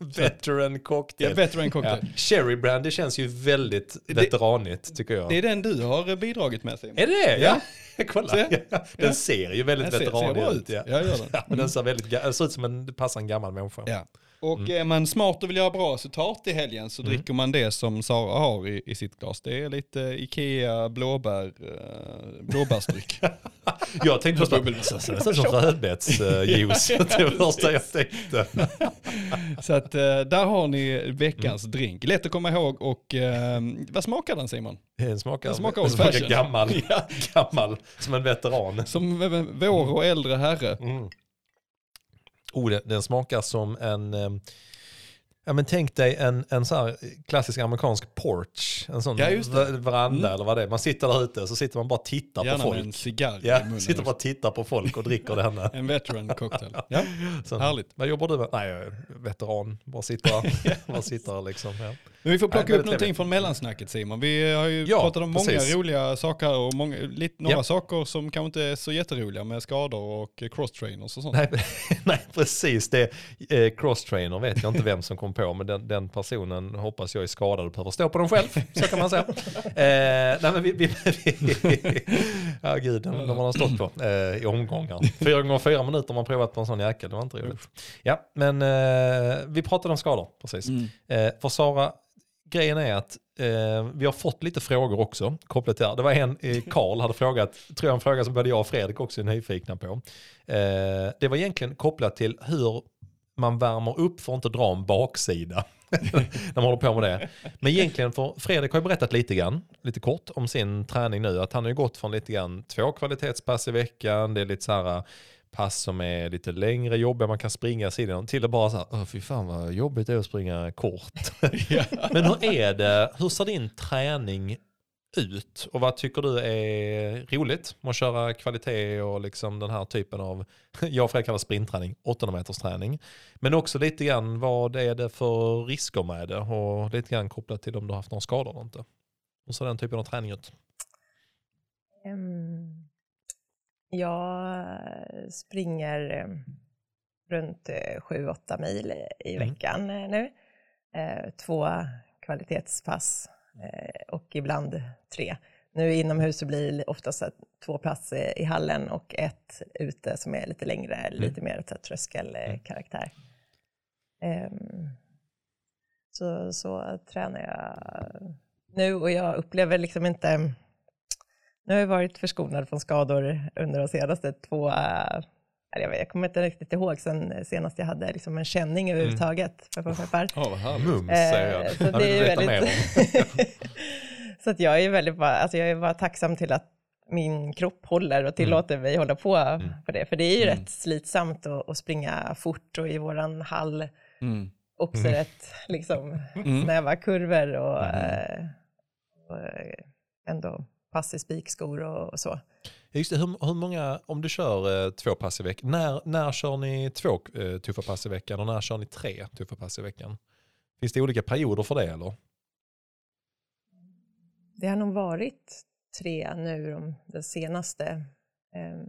Veteran cocktail. Ja, veteran Ja. cocktail. Cherry brandy känns ju väldigt veteranigt tycker jag. Det är den du har bidragit med Simon. Är det det? Ja. Ja. Kolla. Den Ja. ser ju väldigt Den ser- ser veteranig ut. ut. Ja. Ja, gör den. Ja, men den ser väldigt, ser ut som en, det passar en gammal människa. Ja. Och är man smart och vill göra bra resultat i helgen så dricker man det som Sara har i, i sitt glas. Det är lite Ikea blåbär, eh, blåbärsdryck. Jag tänkte först nästan som rödbetsjuice. det var första jag tänkte. så att eh, där har ni veckans drink. Lätt att komma ihåg och eh, vad smakar den Simon? Den smakar, Den smakar den smakar gammal, gammal, som en veteran. Som eh, vår och äldre herre. Oh, den, den smakar som en, eh, ja men tänk dig en, en så klassisk amerikansk porch. En sån Ja, veranda Mm. eller vad det är. Man sitter där ute så sitter man bara och tittar Gärna på med en folk. cigarr i Ja, munnen. sitter bara och tittar på folk och dricker denna. En veteran cocktail. Ja, Så, härligt. Vad jobbar du med? Nej, jag är veteran. Bara sitter, bara sitter liksom. Ja. Men vi får plocka upp någonting trevligt. från mellansnacket Simon. Vi har ju Ja, pratat om många precis. roliga saker här och många, lite, några Ja. saker som kanske inte är så jätteroliga med skador och cross-trainers och sånt. Nej, nej, precis. Det eh, crosstrainer vet jag inte vem som kom på, men den, den personen hoppas jag är skadad och behöver stå på den själv. Så kan man säga. Eh, nej, men vi, vi, vi, ja, gud, den, man har stått på eh, i omgångar. Fyra gånger fyra minuter har man provat på en sån jäkel, det var inte roligt. Ja, men eh, vi pratade om skador, precis. Mm. Eh, för Sara, grejen är att eh, vi har fått lite frågor också kopplat till det här. Det var en, eh, Karl hade frågat, tror jag en fråga som både jag och Fredrik också är nyfikna på. Eh, det var egentligen kopplat till hur man värmer upp för att inte dra en baksida. när man håller på med det. Men egentligen, för Fredrik har ju berättat lite grann, lite kort om sin träning nu. Att han har ju gått från lite grann två kvalitetspass i veckan, det är lite så här eh, pass som är lite längre, jobbiga, man kan springa sidan till att bara så här, fy fan vad jobbigt det är att springa kort. Men hur är det, hur ser din träning ut och vad tycker du är roligt med att köra kvalitet och liksom den här typen av, jag och Fredrik kallar sprintträning, 800 meters träning. Men också lite grann vad är det för risker med det och lite grann kopplat till om du har haft några skador eller inte. Hur ser den typen av träning ut? Ehm, Jag springer eh, runt 7-8 mil i- Mm. veckan eh, nu. Eh, Två kvalitetspass eh, och ibland tre. Nu inomhus så blir det oftast två pass eh, i hallen och ett ute som är lite längre, lite mer tröskelkaraktär. Ehm, Så, så tränar jag nu och jag upplever liksom inte nu har jag varit förskonad från skador under de senaste två, äh, jag, vet, jag kommer inte riktigt ihåg sen senast jag hade liksom en känning överhuvudtaget. Peppar, peppar. Ja, vad härligt. Mums säger jag. Eh, så Jag det är väldigt... så att jag är väldigt bara, alltså jag är bara tacksam till att min kropp håller och tillåter mig hålla på på det. För det är ju Mm. rätt slitsamt att, att springa fort och i våran hall Mm. också rätt liksom, Mm. snäva kurvor och, Mm. eh, och eh, ändå pass i spikskor och, så. Just det, hur, hur många, om du kör eh, två pass i veckan, när, när kör ni två eh, tuffa pass i veckan och när kör ni tre tuffa pass i veckan? Finns det olika perioder för det eller? Det har nog varit tre nu de, de senaste, eh,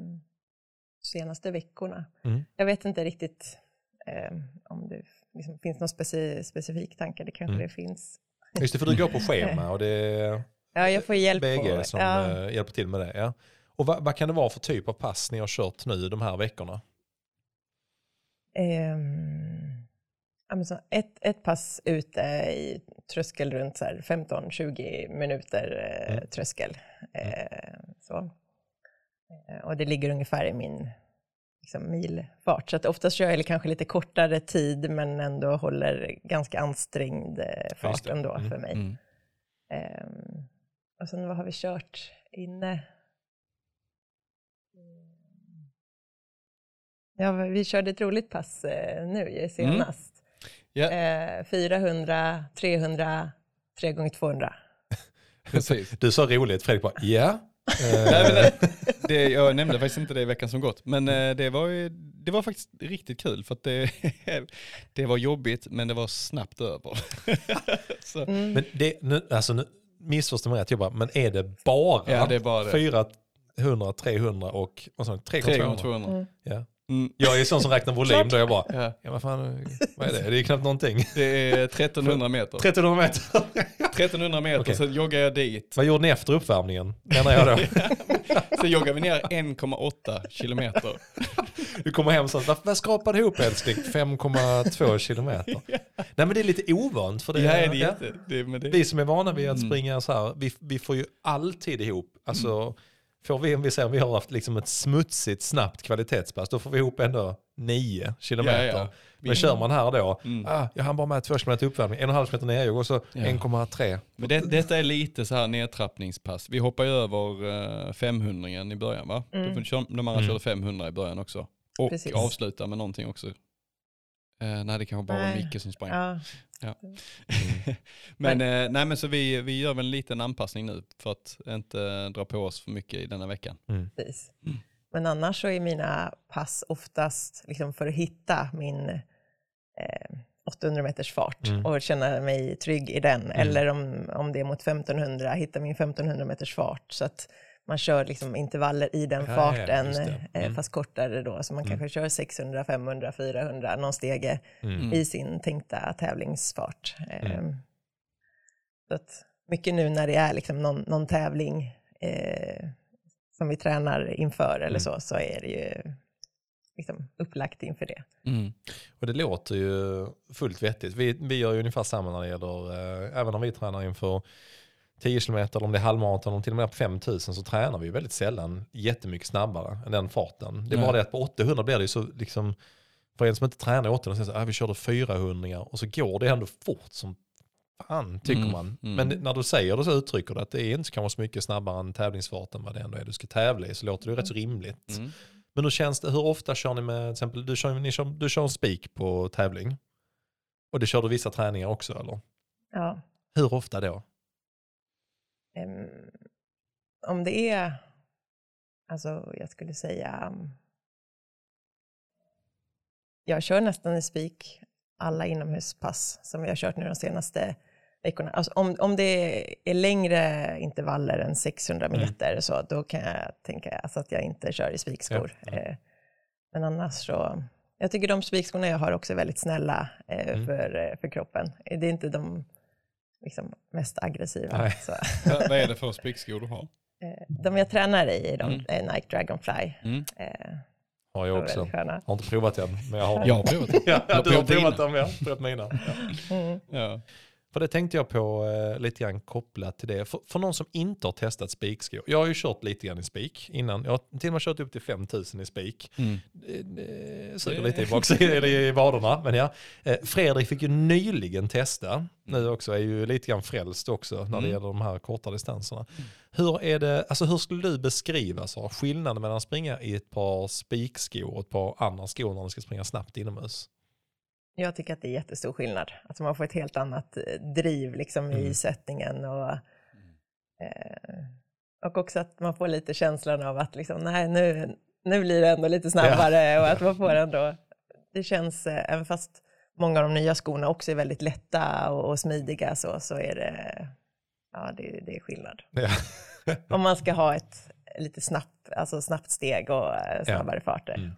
senaste veckorna. Mm. Jag vet inte riktigt eh, om det liksom finns någon speci, specifik tanke, det kanske Mm. det finns. Just det, för du går på schema och det Ja, jag får hjälp. BG som ja, eh, hjälper till med det. Ja. Och vad, vad kan det vara för typ av pass ni har kört nu de här veckorna? ehm, ja, men så ett, ett pass ute i tröskel runt så här 15-20 minuter eh, Mm. tröskel. Eh, så. Och det ligger ungefär i min liksom, milfart. Så att oftast kör jag kanske lite kortare tid men ändå håller ganska ansträngd fart ändå Mm, för mig. Mm. Ehm, och sen vad har vi kört inne? Ja, vi körde ett roligt pass eh, nu ju senast. Ja, Eh, 400, 300, 3 gånger 200 precis. Du sa roligt, Fredrik bara ja. Nej, men det, det, jag nämnde faktiskt inte det i veckan som gått, men eh, det var, ju, det var faktiskt riktigt kul för att det, det var jobbigt men det var snabbt över. Så, Mm. Men det, nu, alltså nu, missförstå mig rätt, jag bara, men är det bara, Ja, det är bara det. 400, 300 och vad sa du, 3 3 gånger gånger 200? 200. Ja. Mm, Jag är sån som räknar volym då, jag bara, ja, ja vad fan, vad är det? Det är knappt någonting. det är 1300 meter. 1300 meter. 1300 meter, Okej. sen joggar jag dit. vad gjorde ni efter uppvärmningen? Menar jag då. Sen joggar vi ner 1,8 kilometer. Du kommer hem och säger, vad, skrapade ihop älskling? 5,2 kilometer. Nej men det är lite ovant för det. Ja, det är ja. det, Vi som är vana vid att Mm. springa så här, vi, vi får ju alltid ihop, alltså får vi, om vi säger vi har haft liksom ett smutsigt, snabbt kvalitetspass, då får vi ihop ändå 9 kilometer. Ja, ja. Men kör man här då, Mm. ah, jag hann bara med 2 kilometer uppvärmning, 1,5 kilometer nerjogg och så Ja. 1,3. Men det, detta är lite så här nedtrappningspass. Vi hoppar ju över uh, 500 i början va? Mm. De andra Mm. körde 500 i början också. Och Precis. avsluta med någonting också. Eh, nej det kanske bara var. Micke som sprang. Ja, Men, eh, nej, men så vi, vi gör väl en liten anpassning nu för att inte dra på oss för mycket i denna veckan. precis. Mm. Men annars så är mina pass oftast liksom för att hitta min eh, 800 meters fart Mm. och känna mig trygg i den. Eller om, om det är mot 1500, hitta min 1500 meters fart. Så att man kör liksom intervaller i den Ja, ja, farten, det. eh, Mm. fast kortare då. Så man kanske kör 600, 500, 400, någon stege Mm. i sin tänkta tävlingsfart. Mm. Så att mycket nu när det är liksom någon, någon tävling eh, som vi tränar inför eller Mm. så, så är det ju liksom upplagt inför det. Mm. Och det låter ju fullt vettigt. Vi, vi gör ju ungefär samma när det gäller, eh, även om vi tränar inför 10 km eller om det är halvmaraton eller till och med på 5000 så tränar vi ju väldigt sällan jättemycket snabbare än den farten. Det är Nej. bara det att på 800 blir det ju så liksom, för en som inte tränar 800 så säger ah, vi körde 400 och så går det ändå fort som fan tycker Mm, man. mm. Men när du säger det så uttrycker du att det är inte kanske så mycket snabbare än tävlingsfarten vad det ändå är du ska tävla i så låter det ju rätt så rimligt. Mm. Men hur känns det, hur ofta kör ni med, till exempel, du kör, ni kör, du kör en spik på tävling. Och det kör du vissa träningar också eller? Ja. Hur ofta då? Ehm, om det är, alltså jag skulle säga, um, jag kör nästan i spik alla inomhuspass som vi har kört nu de senaste veckorna. Alltså om, om det är längre intervaller än 600 Mm. meter så då kan jag tänka alltså att jag inte kör i spikskor. Ja, ja. Eh, Men annars så, jag tycker de spikskorna jag har också är väldigt snälla eh, Mm. för, eh, för kroppen. Det är inte de liksom, mest aggressiva. Nej. Så. Vad är det för spikskor du har? Eh, De jag tränar i är de Mm. eh, Nike Dragonfly. Mm. Eh, Har jag också. sköna. Har inte provat än, men jag har Jag har provat. Ja, Jag har du har provat dem, ja. Provat mina. Ja. Mm. Ja. För det tänkte jag på eh, lite grann kopplat till det. För, för någon som inte har testat spikskor. Jag har ju kört lite grann i spik innan. Jag har till och med kört upp till 5000 i spik. Mm. Det, det suger lite i baksidan i vaderna. Men ja. Eh, Fredrik fick ju nyligen testa. Nu också är ju lite grann frälst också när det Mm. gäller de här korta distanserna. Hur, är det, alltså hur skulle du beskriva så, skillnaden mellan att springa i ett par spikskor och ett par andra skor när du ska springa snabbt inomhus? Jag tycker att det är jättestor skillnad. Alltså man får ett helt annat eh, driv liksom Mm. i sättningen. Och, eh, och också att man får lite känslan av att liksom, nej, nu, nu blir det ändå lite snabbare. Och att man får ändå, det känns, eh, även fast många av de nya skorna också är väldigt lätta och, och smidiga så, så är det, ja, det, det är skillnad. Ja. Om man ska ha ett lite snabbt, alltså snabbt steg och eh, snabbare farter. Mm.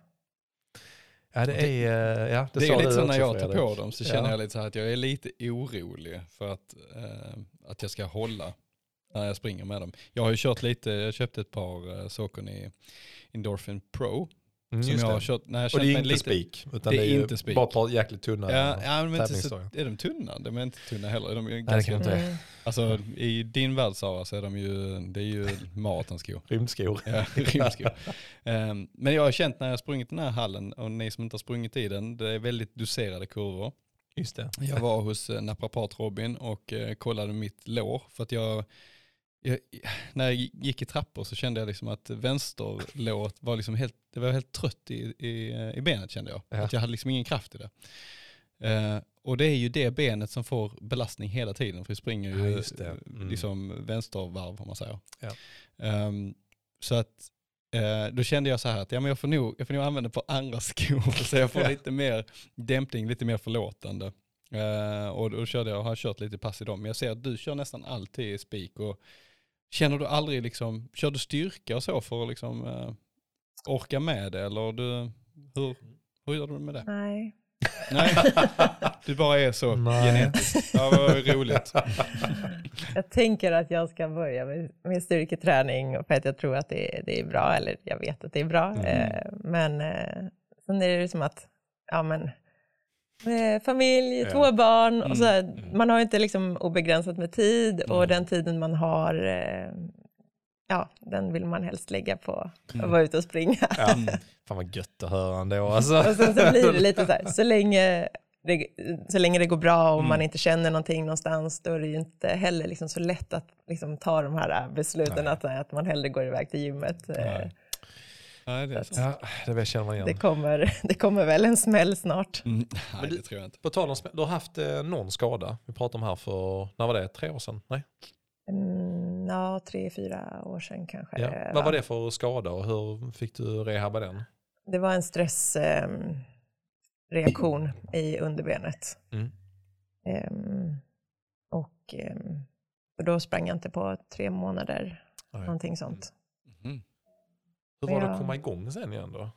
Ja, det är, eh, ja, det, Det, är lite så när jag tar på dem så känner Ja. jag lite så här att jag är lite orolig för att, eh, att jag ska hålla när jag springer med dem. Jag har ju kört lite, jag köpte ett par uh, Saucony Endorphin Pro Mm, som jag har det. kört. När jag Och det är inte lite, spik, utan Det det är inte spik. bara ett par jäkligt tunna Ja, ja men inte så, är de tunna? De är inte tunna heller. De är ju det ganska, kan inte. Mm. alltså, I din värld Sara så är de ju, det är ju maratonskor. Rymdskor. Ja, rymdskor. Ehm, men jag har känt när jag har sprungit den här hallen, och ni som inte har sprungit i den, det är väldigt doserade kurvor. Just det. Jag var hos eh, naprapat Robin och eh, kollade mitt lår för att jag, jag, när jag gick i trappor så kände jag liksom att vänsterlåret var liksom helt, det var helt trött i, i, i benet kände jag. Ja. Att jag hade liksom ingen kraft i det. Eh, och det är ju det benet som får belastning hela tiden för vi springer Ja, ju just det. Mm. liksom vänstervarv om man säger. Ja. Ehm, så att eh, då kände jag så här att ja, men jag, får nog, jag får nog använda på andra skor så jag får Ja. lite mer dämpning, lite mer förlåtande. Eh, och då körde jag, har kört lite pass i dem. Men jag ser att du kör nästan alltid i spik. Och känner du aldrig liksom, kör du styrka och så för att liksom, eh, orka med det? Eller du, hur, hur gör du med det? Nej. Nej, du bara är så Nej. genetisk. Ja, vad roligt. Jag tänker att jag ska börja med, med styrketräning för att jag tror att det, det är bra, eller jag vet att det är bra. Mm. Eh, men eh, sen är det som att, ja men, familj, Ja. två barn, Mm. och så här, Mm. man har inte liksom obegränsat med tid och Nej. den tiden man har, eh, ja, den vill man helst lägga på Mm. att vara ute och springa. Ja. Mm. Fan vad gött att höra ändå. Alltså. Och sen så blir det lite så här, så länge det, så länge det går bra och Mm. man inte känner någonting någonstans, då är det ju inte heller liksom så lätt att liksom ta de här besluten Nej. att, att man hellre går iväg till gymmet. Eh, Nej. Nej, det. Ja, det känner man igen. Det kommer, det kommer väl en smäll snart. Mm, nej, du- det tror jag inte. På tal om smäll, du har haft eh, någon skada. Vi pratade om här för, när var det? Tre år sedan? Nej. Mm, ja, tre, fyra år sedan kanske. Ja. det Vad var det för skada och hur fick du rehabba den? Det var en stressreaktion reaktion i underbenet. Mm. Ehm, och ehm, och då sprang jag inte på tre månader, Nej. någonting sånt. Hur var det Ja. att komma igång sen igen då?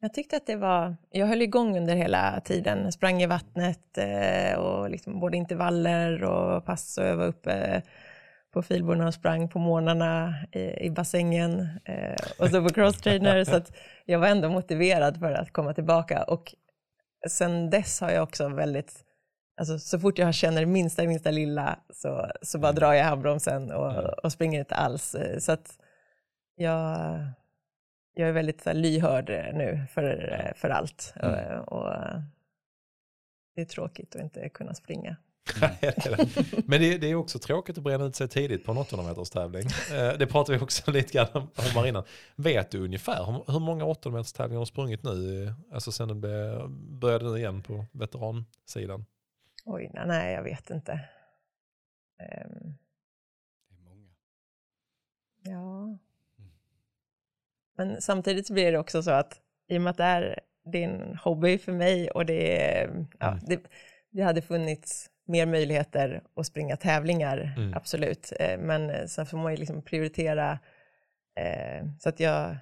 Jag tyckte att det var, jag höll igång under hela tiden, sprang i vattnet eh, och liksom både intervaller och pass och jag var uppe på filborna och sprang på morgnarna i, i bassängen eh, och så på crosstrainer så att jag var ändå motiverad för att komma tillbaka och sen dess har jag också väldigt, alltså så fort jag känner minsta, minsta lilla så, så bara drar jag handbromsen och, och springer inte alls. Så att jag, jag är väldigt så här, lyhörd eh, nu för, eh, för allt. Mm. Och, eh, det är tråkigt att inte kunna springa. Men det, det är också tråkigt att bränna ut sig tidigt på en 800 meters tävling. Eh, Det pratade vi också lite grann om om här innan. Vet du ungefär hur- hur många 800 meters tävlingar har sprungit nu? Alltså sen be- började nu igen på veteransidan. Oj, nej, nej jag vet inte. Det är många. ja. Men samtidigt så blir det också så att i och med att det är, en hobby för mig och det, ja, Mm. det, det hade funnits mer möjligheter att springa tävlingar, Mm. absolut. Eh, Men eh, sen får man ju liksom prioritera. eh, Så att jag,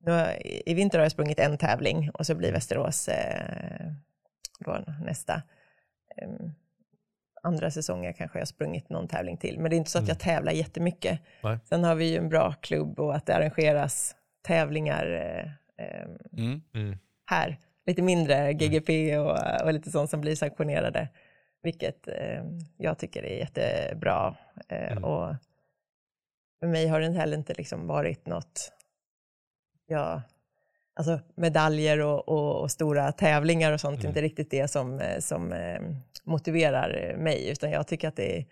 nu har, i vinter har jag sprungit en tävling och så blir Västerås eh, då nästa. Em, Andra säsonger kanske jag har sprungit någon tävling till, men det är inte så att Mm. jag tävlar jättemycket. Nej. Sen har vi ju en bra klubb och att det arrangeras tävlingar eh, Mm. Mm. här. Lite mindre GGP och, och lite sånt som blir sanktionerade. Vilket eh, jag tycker är jättebra. Eh, Mm. Och för mig har det heller inte liksom varit något, ja, alltså medaljer och, och, och stora tävlingar och sånt är Mm. inte riktigt det som, eh, som eh, motiverar mig. Utan jag tycker att det är,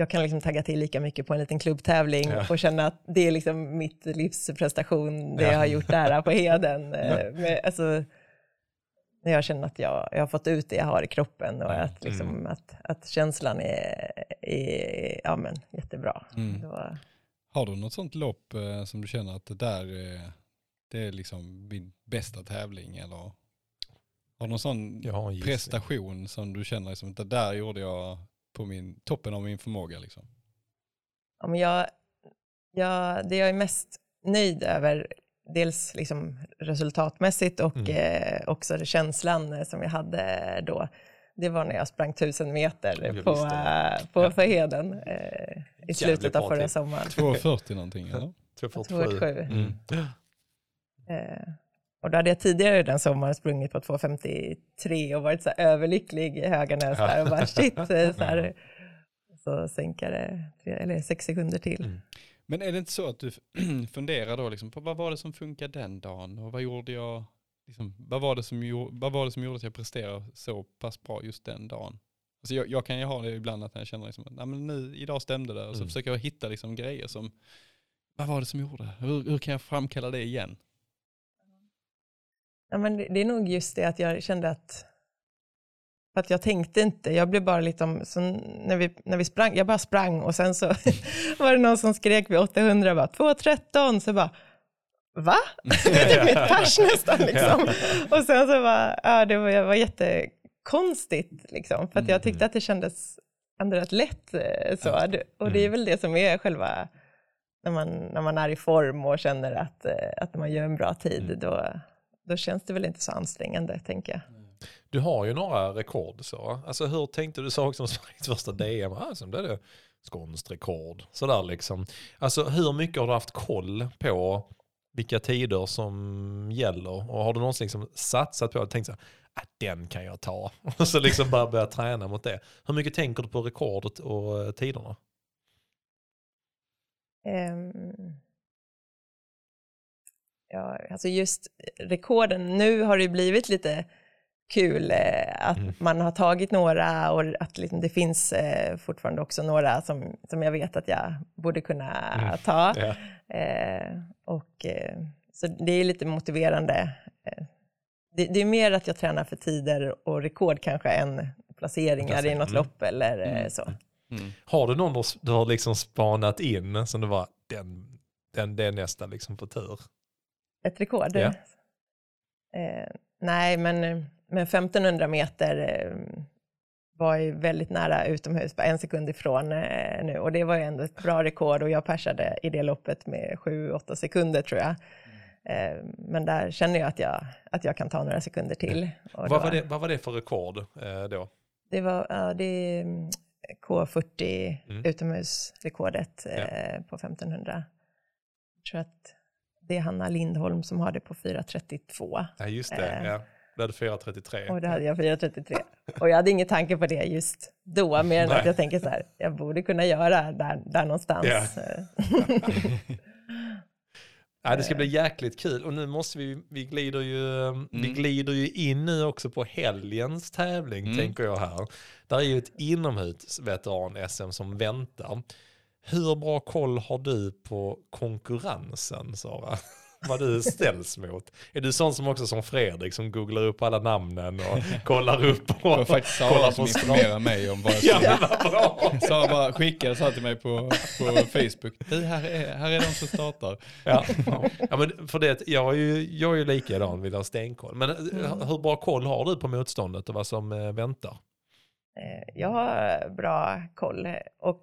jag kan liksom tagga till lika mycket på en liten klubbtävling Ja. och känna att det är liksom mitt livs prestation, det Ja. jag har gjort där på Heden. Eh, med, alltså, när jag känner att jag, jag har fått ut det jag har i kroppen och Ja. att, liksom, Mm. att, att känslan är, är ja, men, jättebra. Mm. Då, Har du något sånt lopp eh, som du känner att det där är, det är liksom min bästa tävling eller har du någon sån prestation som du känner liksom att det där gjorde jag på min, toppen av min förmåga liksom? ja, men jag, jag, det jag är mest nöjd över, dels liksom resultatmässigt och Mm. eh, också det känslan eh, som jag hade då, det var när jag sprang tusen meter på, eh, på Ja. för Heden eh, i slutet av förra sommaren. 2.40 någonting eller? 247. 247. Mm. Eh, och då hade jag tidigare den sommaren sprungit på 2.53 och varit så överlycklig i Höganäs där och bara shit, så, här, så sänka det tre, eller sex sekunder till. Mm. Men är det inte så att du funderar då liksom på vad var det som funkade den dagen och vad gjorde jag liksom, vad, var det som gjorde, vad var det som gjorde att jag presterade så pass bra just den dagen? Alltså jag, jag kan ju ha det ibland att jag känner liksom, att nu, idag stämde det och så Mm. försöker jag hitta liksom grejer som, vad var det som gjorde? Hur, hur kan jag framkalla det igen? Ja, men det, är nog just det att jag kände att, att jag tänkte inte, jag blev bara liksom, så när, vi, när vi sprang, jag bara sprang och sen så var det någon som skrek vid 800, bara 2.13, så bara, va? det är mitt pers nästan liksom. Och sen så var ja det var, det var jättekonstigt liksom, för att jag tyckte att det kändes ändå rätt lätt eh, så. Och det är väl det som är själva, när man, när man är i form och känner att, eh, att man gör en bra tid, då, då känns det väl inte så ansträngande, tänker jag. Du har ju några rekord så. Alltså hur tänkte du? sa också om Sveriges första DM. Ah, sen blev det skånskt rekord. Sådär liksom. Alltså hur mycket har du haft koll på vilka tider som gäller? Och har du någonsin liksom satsat på och tänkt så här, ah, den kan jag ta. Och så liksom bara börja träna mot det. Hur mycket tänker du på rekordet och tiderna? Ehm, ja, alltså just rekorden, nu har det ju blivit lite kul eh, att Mm. man har tagit några och att liksom det finns eh, fortfarande också några som, som jag vet att jag borde kunna Mm. ta. Ja. Eh, och, eh, så det är lite motiverande. Eh, det, det är mer att jag tränar för tider och rekord kanske än placeringar i något Mm. lopp eller eh, Mm. så. Mm. Har du någon du har liksom spanat in som du var, den, den, det är nästa liksom på tur? Ett rekord? Ja. Eh, nej, men, men 1500 meter eh, var ju väldigt nära utomhus, bara en sekund ifrån eh, nu. Och det var ju ändå ett bra rekord och jag persade i det loppet med 7-8 sekunder tror jag. Eh, men där känner jag att jag, att jag kan ta några sekunder till. Vad var, det, vad var det för rekord eh, då? Det var ja, det mm, K40 Mm. utomhusrekordet eh, på 1500. Jag tror att det är Hanna Lindholm som har det på 4.32 Ja just det, Eh. ja. Då hade 4.33. och då hade jag 4.33. Och jag hade ingen tanke på det just då, mer än Nej. att jag tänker så här, jag borde kunna göra där, där någonstans. Ja. Ja, det ska bli jäkligt kul och nu måste vi, vi glider ju, vi glider ju in nu också på helgens tävling Mm. tänker jag här. Där är ju ett inomhusveteran-SM som väntar. Hur bra koll har du på konkurrensen Sara? Vad du ställs mot. Är du sån som också som Fredrik som googlar upp alla namnen och kollar upp Det var och faktiskt Sara kollar som informerade mig om vad jag Ja, skulle! Sara bara skickade så här till mig på, på Facebook. Du, här är, här är de som startar. Ja, ja men för det, jag är ju, jag är ju likadan, vill ha stenkoll. Men eh, hur bra koll har du på motståndet och vad som eh, väntar? Eh, Jag har bra koll och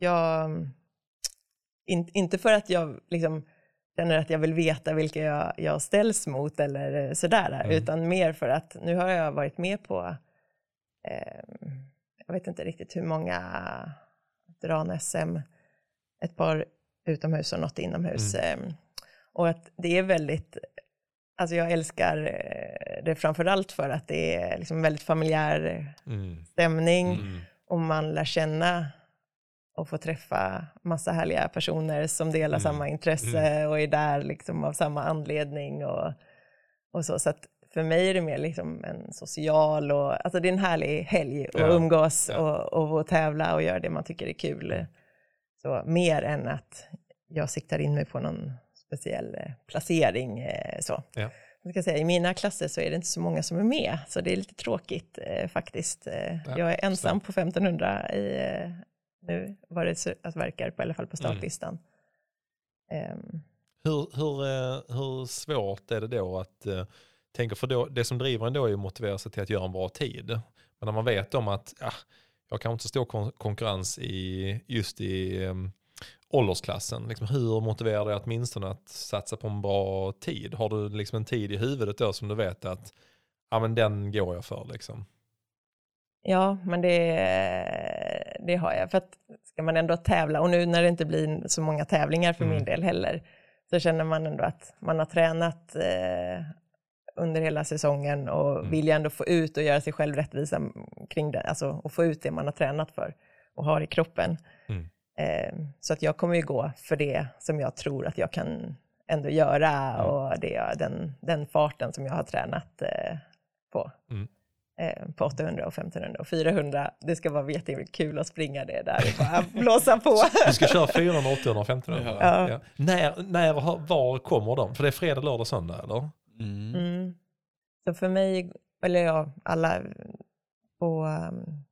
jag, in, inte för att jag liksom känner att jag vill veta vilka jag, jag ställs mot eller sådär, Mm. utan mer för att nu har jag varit med på, eh, jag vet inte riktigt hur många veteran-SM, ett par utomhus och något inomhus. Eh, och att det är väldigt, alltså jag älskar eh, det framförallt för att det är liksom väldigt familjär Mm. stämning Mm. och man lär känna och får träffa massa härliga personer som delar Mm. samma intresse och är där liksom av samma anledning och, och så. Så för mig är det mer liksom en social och, alltså det är en härlig helg att Ja, umgås ja. och, och, och tävla och göra det man tycker är kul. Så mer än att jag siktar in mig på någon speciell eh, placering. eh, Så. Ja. Jag ska säga, I mina klasser så är det inte så många som är med, så det är lite tråkigt eh, faktiskt. Ja, jag är ensam på 1500 i, nu, vad det att verkar på, i alla fall på startlistan. Ehm, Hur, hur, eh, hur svårt är det då att eh, tänka, för då, det som driver en då är ju att motivera sig till att göra en bra tid. Men när man vet om att ja, jag kan inte stå kon- konkurrens i just i um, åldersklassen, liksom, hur motiverar det åtminstone att satsa på en bra tid? Har du liksom en tid i huvudet då som du vet att ja, men den går jag för liksom? Ja, men det, det har jag. För att ska man ändå tävla, och nu när det inte blir så många tävlingar för Mm. min del heller, så känner man ändå att man har tränat eh, under hela säsongen och Mm. vill ju ändå få ut och göra sig själv rättvisa kring det, alltså och få ut det man har tränat för och har i kroppen. Mm. Eh, så att jag kommer ju gå för det som jag tror att jag kan ändå göra och det, den, den farten som jag har tränat eh, på. Eh, på 800 och 1500 och 400. Det ska vara jättekul att springa det där och bara blåsa på. Du ska köra 400, 800, 1500? Ja. Ja. När, när och var kommer de? För det är fredag, lördag, söndag eller? Mm. Mm. Så för mig, eller ja, alla på um,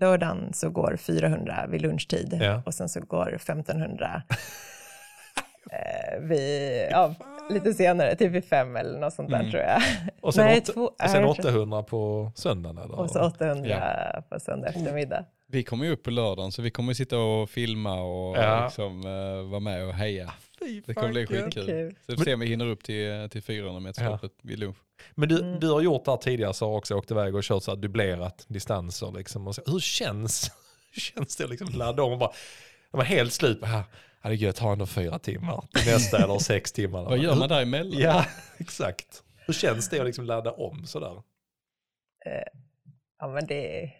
lördagen så går 400 vid lunchtid Ja. och sen så går 1500 eh, vid, ja, lite senare, typ vid fem eller något sånt där Mm. tror jag. Och sen, Nej, åtta, två- och sen jag tror- 800 på söndagen eller? Och så 800 Ja. på söndag eftermiddag. Vi kommer ju upp på lördagen så vi kommer sitta och filma och Ja. liksom, eh, vara med och heja. Fy Det kommer bli skitkul. Kul. Så vi får se om vi hinner upp till, till 400 metersloppet vid lunch. Men du, Mm. du har gjort det här tidigare så har också åkt iväg och kört så här dubblerat distanser liksom. Och så, hur känns, hur känns det att liksom ladda om och bara, jag var helt slut på här, ja, det är gött, ta ändå fyra timmar till nästa eller sex timmar. Vad gör man däremellan? Ja, exakt. Hur känns det att liksom ladda om sådär? Ja men det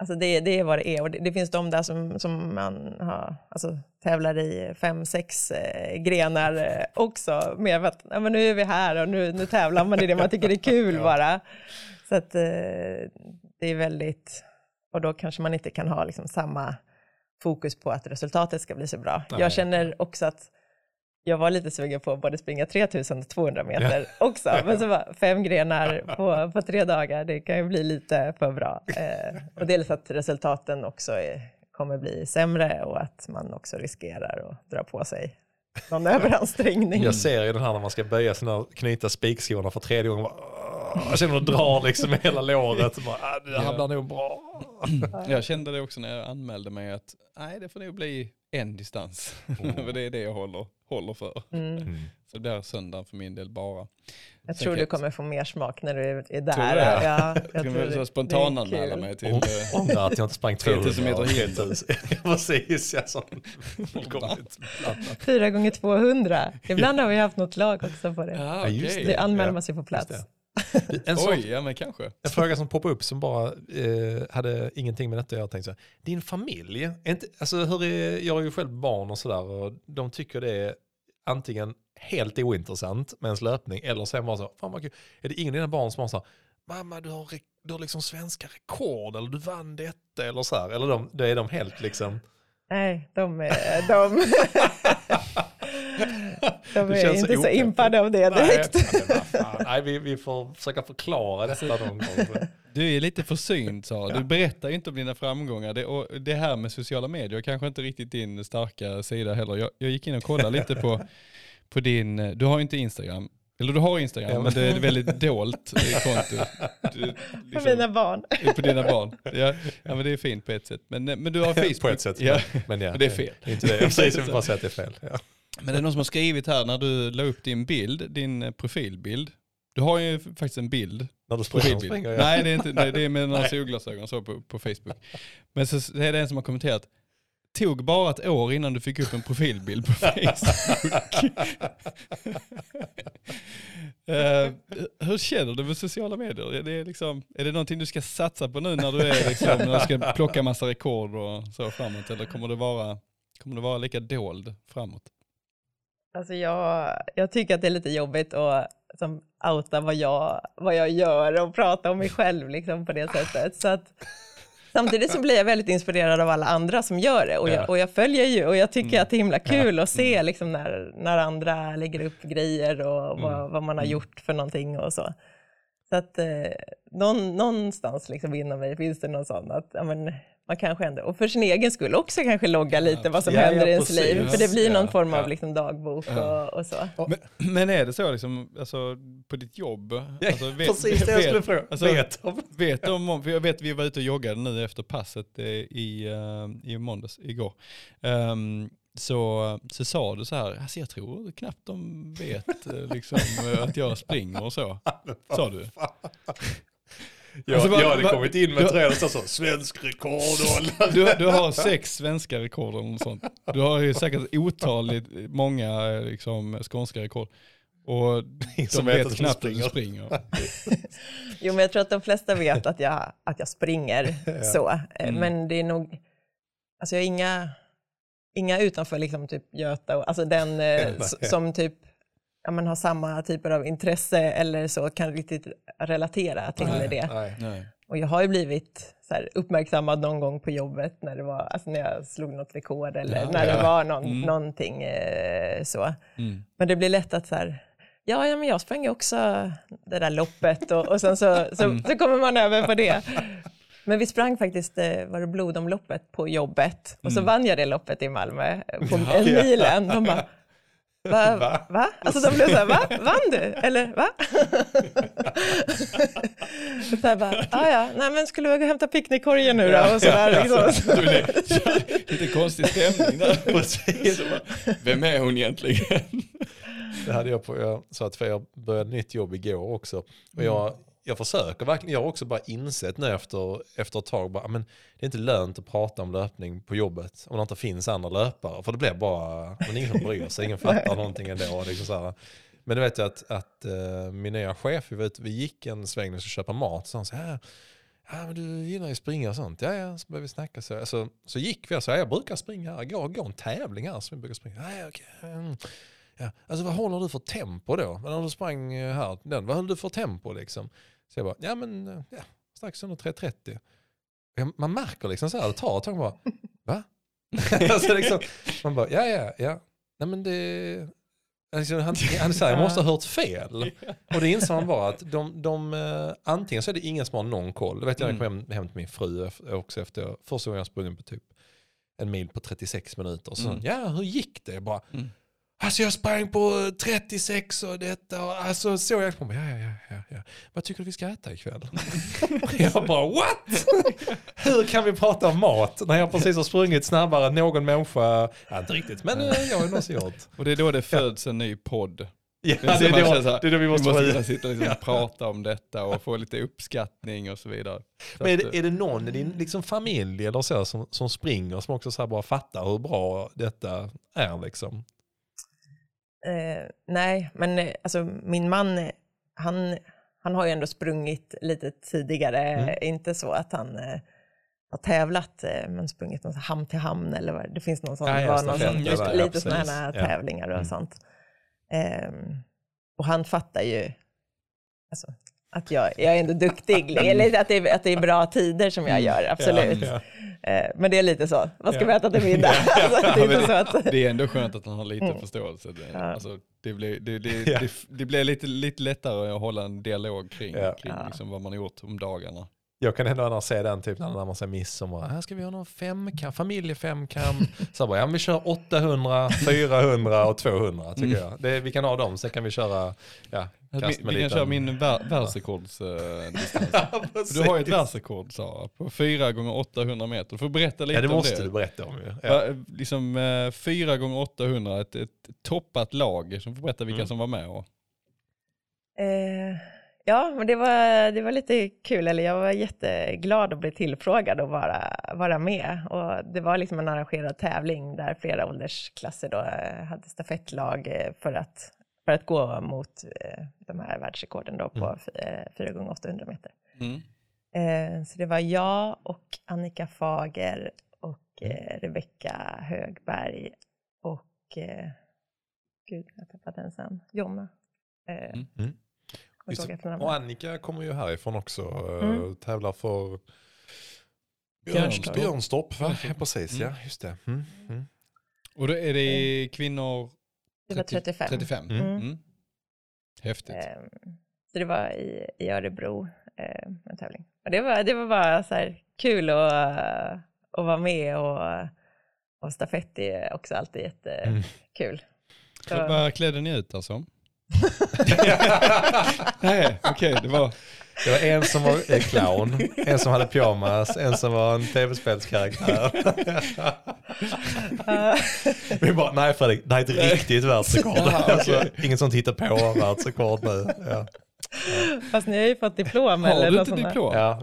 Alltså det, det är vad det är och det, det finns de där som, som man har, alltså, tävlar i fem, sex eh, grenar eh, också. Med att ja, men nu är vi här och nu, nu tävlar man i det man tycker är kul bara. Så att eh, det är väldigt, och då kanske man inte kan ha liksom samma fokus på att resultatet ska bli så bra. Nej. Jag känner också att jag var lite sugen på att både springa 3200 meter också, men så var fem grenar på, på tre dagar, det kan ju bli lite för bra. Eh, och dels att resultaten också är, kommer bli sämre och att man också riskerar att dra på sig någon överansträngning. Jag ser ju den här när man ska böja sina knyta spikskorna för tredje gången. Bara, Jag känner att drar liksom hela låret. Bara, "Ah, det här blir nog bra. Jag kände det också när jag anmälde mig att nej det får nog bli en distans. för det är det jag håller, håller för. Mm. Så det blir söndagen för min del bara. Jag Sen tror du jag- kommer få mer smak när du är Tror där. Ja, Jag jag kan tror det- spontananmäla mig till... Om- eh, Ångrar att jag inte sprang 200 3000 meter hinder. 3000. Ja, Precis, ja, sån fullkomligt. Fyra gånger 200. Ibland har vi haft något lag också på det. Ja, Ja, just okej. Det anmäler man sig på plats. En, Oj, ja men kanske. en fråga som poppade upp som bara eh, hade ingenting med detta att göra. Tänkte så här, din familj, är inte, alltså, hur är, jag har ju själv barn och sådär och de tycker det är antingen helt ointressant med ens löpning eller så är man bara så, fan vad kul. Är det ingen av dina barn som har så här, mamma du har, du har liksom svenska rekord eller du vann detta eller så här. Eller de, då är de helt liksom, Nej, de är, de, de Det är känns inte så opeppigt. impade av det direkt. Nej. Nej vi, vi får försöka förklara detta någon gång. Du är lite försynt Sara. Du berättar ju inte om dina framgångar. Det, och det här med sociala medier är kanske inte riktigt din starka sida heller. Jag, jag gick in och kollade lite på, på din, du har ju inte Instagram. Eller du har Instagram, Ja. men det är ett väldigt dolt eh, konto. Du, liksom, mina barn. på dina barn. Ja, ja, men det är fint på ett sätt. Men, eh, men du har Facebook. På ett sätt. Ja. Men ja, det är fel. Inte det. Jag precis, jag vill bara säga att det är fel. Ja. Men det är någon som har skrivit här när du la upp din bild, din eh, profilbild. Du har ju faktiskt en bild När du springer, springer jag. Nej, det är, inte, nej, det är med några solglasögon så på, på Facebook. Men så är det en som har kommenterat, tog bara ett år innan du fick upp en profilbild på Facebook. Eh, hur känner du med sociala medier? Är det, liksom, är det någonting du ska satsa på nu när du är liksom, när du ska plocka massa rekord och så framåt? Eller kommer det vara, kommer det vara lika dold framåt? Alltså jag, jag tycker att det är lite jobbigt att som, outa vad jag, vad jag gör och prata om mig själv liksom, på det sättet. Så att, samtidigt så blir jag väldigt inspirerad av alla andra som gör det och Ja. jag, och jag följer ju och jag tycker att det är himla kul att se liksom, när, när andra lägger upp grejer och vad, vad man har gjort för någonting och så. Så att eh, någon, någonstans liksom inom mig finns det någon sån att ja, men, man kanske ändå, och för sin egen skull också kanske logga lite vad som Ja, ja, händer i ens liv. För det blir någon Ja, form av ja. liksom, dagbok Ja. och, och så. Men, men är det så liksom, alltså, på ditt jobb? Ja, Alltså, vet- precis det jag skulle vet- fråga. alltså, Vet om. Vet du om, för jag vet vi var ute och joggade nu efter passet eh, i, uh, i måndags, igår. Ehm, så, så sa du så här, alltså jag tror knappt de vet eh, liksom, eh, att jag springer och så. Sa du? Jag, Alltså, jag hade vad- kommit in med träd och så, så svensk rekord och Du, du har sex svenska rekord eller något sånt. Du har ju säkert otaligt många eh, liksom, skånska rekord. Och de som vet vet knappt att du springer. Jo, men jag tror att de flesta vet att jag, att jag springer så. Eh, Mm. Men det är nog, alltså jag har inga, inga utanför liksom typ Göta, och, alltså den eh, som typ ja, men har samma typer av intresse eller så kan riktigt relatera till det. Nej. Nej. Och jag har ju blivit så här, uppmärksammad någon gång på jobbet när det var, alltså när jag slog något rekord eller Ja, när det ja. var någon, Mm. någonting eh, så. Mm. Men det blir lätt att så här, ja, ja men jag sprang ju också det där loppet och, och sen så, så, Mm. så kommer man över på det. Men vi sprang faktiskt, eh, var det blodomloppet på jobbet och så vann jag det loppet i Malmö eh, på Mm. Ja. en milen. De bara, va? Va? va? Alltså de blev så här, va? Vann du? Eller va? så här bara, ah, ja, nej men skulle vi gå och hämta picknickkorgen nu då? Och så där, liksom. Du, det- Lite konstig stämning där. Precis. Vem är hon egentligen? Det hade jag på, jag sa att för jag började nytt jobb igår också. Och jag, jag försöker verkligen, jag har också bara insett nu efter, efter ett tag, bara, men det är inte lönt att prata om löpning på jobbet om det inte finns andra löpare. För det blir bara, men ingen som bryr sig, ingen fattar någonting ändå. Liksom så här. Men du vet jag att, att uh, min nya chef, vi, vet, vi gick en sväng och skulle köpa mat, så han sa ja, ja men du gillar ju springa och sånt. Ja, ja, så började vi snacka. Så, så, så gick vi och sa, ja, jag brukar springa här, gå, gå en tävling här som vi brukar springa. Ja, okej. mm. Ja, alltså vad håller du för tempo då? Men när du sprang eh, här, den, vad höll du för tempo liksom? Så jag bara, ja men ja, strax under 3.30. Ja, Man märker liksom så här, det tar ett tag bara, va? alltså liksom, man bara, ja ja ja, nej men det, alltså, han, han säger, jag måste ha hört fel. Och det inser man bara att de, de eh, antingen så är det ingen som har någon koll, det vet jag när jag kom hem, hem till min fru också efter, första gången jag sprungit på typ en mil på 36 minuter. Så, Mm. ja hur gick det? Jag bara, Mm. Alltså jag sprang på 36 och detta och alltså så jag kom, ja, ja, ja, ja, ja. Vad tycker du vi ska äta ikväll? jag bara what? Hur kan vi prata om mat när jag precis har sprungit snabbare än någon människa? Ja, inte riktigt, men eh, jag har någonsin gjort. Och det är då det föds en ny podd. Ja, Det det, är man då, det är då vi måste, kunna få sitta och liksom prata om detta och få lite uppskattning och så vidare. Så Men är det, är det någon i din liksom, familj eller så som, som springer som också så här bara fattar hur bra detta är liksom? Eh, nej, men eh, alltså, min man, eh, han, han har ju ändå sprungit lite tidigare. Mm. Inte så att han eh, har tävlat, eh, men sprungit någon hamn till hamn eller vad det finns någon sån, Ja, var någon sån, lite, lite sådana här Ja. tävlingar och Mm. sånt. Ehm, och han fattar ju alltså, att jag, jag är ändå duktig, eller att det, är, att det är bra tider som jag gör, absolut. Ja, Eh, men det är lite så, vad ska Ja. vi äta till middag? alltså, det är att... det är ändå skönt att han har lite Mm. förståelse. Det, Ja. alltså, det, blir, det, det, Ja. det, det blir lite, lite lättare att hålla en dialog kring, Ja. kring Ja. liksom vad man har gjort om dagarna. Jag kan ändå annars se den typ när man säger midsommar. Här ska vi ha någon femkamp, familjefemkamp. Så bara, ja vi kör 800, 400 och 200 tycker Mm. jag. Det, vi kan ha dem, sen kan vi köra, ja, kast vi, med vi kan köra min vär, världsrekordsdistans. du har ju ett världsrekord Sara, på 4 gånger 800 meter. Du får berätta lite Ja det om måste det. du berätta om ju. Ja. Va, liksom eh, 4 gånger 800 ett, ett toppat lag som får berätta vilka Mm. som var med. Och, Eh, ja, men det var, det var lite kul, eller jag var jätteglad att bli tillfrågad och vara, vara med. Och det var liksom en arrangerad tävling där flera åldersklasser då eh, hade stafettlag eh, för att, för att gå mot eh, de här världsrekorden då på Mm. eh, 4 gånger 800 meter. mm. Så det var jag och Annika Fager och Mm. Rebecka Högberg och, gud jag tappade den sen, Jonna. Eh, Mm. Mm. kommer Just ihåg. Och Annika kommer ju härifrån också. eh, Mm. Tävlar för Björnstorp. Björnstorp. va? Ja, precis, Mm. ja just det. Mm. Mm. och då är det kvinnor Det var 30 35. 35. Mm. Mm. Häftigt. Ehm, så det var i, i Örebro, eh, en tävling. Och det, var, det var bara så här kul att, att vara med och, och stafett är också alltid Mm. jättekul. Så, Vad- Vad klädde ni ut alltså? Nej, okej, det var... Det var en som var eh, clown, en som hade pyjamas, en som var en tv-spelskaraktär. Vi bara, nej Fredrik, det här är ett riktigt världsrekord. Alltså, ingen som tittar på världsrekord nu. Ja. fast ni har ju fått diplom Har eller du något inte sånt där. diplom? Ja.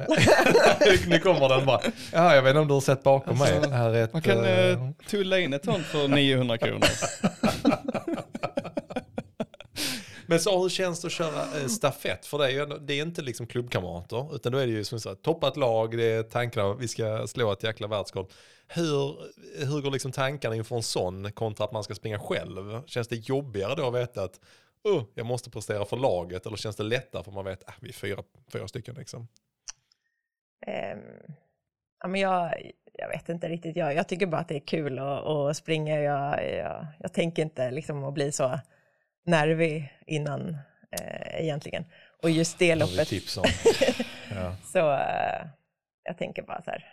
nu kommer den bara, ja jag vet inte om du har sett bakom Alltså, mig. Här är ett, Man kan eh, tulla in ett sånt för 900 kronor. Men så hur känns det att köra eh, stafett? För det är, ju ändå- det är inte liksom klubbkamrater, utan då är det ju som sagt toppat lag, det är tankarna, vi ska slå ett jäkla världsrekord. Hur, hur går liksom tankarna inför en sån kontra att man ska springa själv? Känns det jobbigare då att veta att oh, jag måste prestera för laget eller känns det lättare för man vet att ah, vi är fyra, fyra stycken liksom? Um, ja, men jag, jag vet inte riktigt, jag, jag tycker bara att det är kul att, att springa. Jag, jag, jag tänker inte liksom att bli så nervig innan eh, egentligen. Och just det loppet, tips om. ja. så eh, jag tänker bara så här.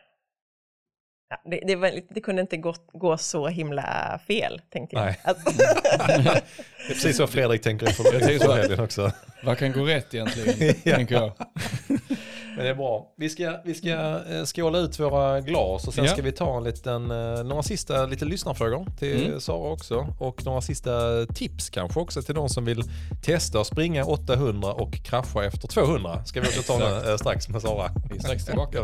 Ja, det, det, var, det kunde inte gå, gå så himla fel, tänkte jag. Nej. Att, Det är precis så Fredrik tänker inför helgen också. Vad kan gå rätt egentligen, Ja. tänker jag. Men det är bra. Vi ska, vi ska eh, skåla ut våra glas och sen Ja. ska vi ta en liten, eh, några sista lite lyssnarfrågor till Mm. Sara också. Och några sista tips kanske också till de som vill testa att springa 800 och krascha efter 200. Ska vi också ta eh, strax med Sara. Vi är strax tillbaka.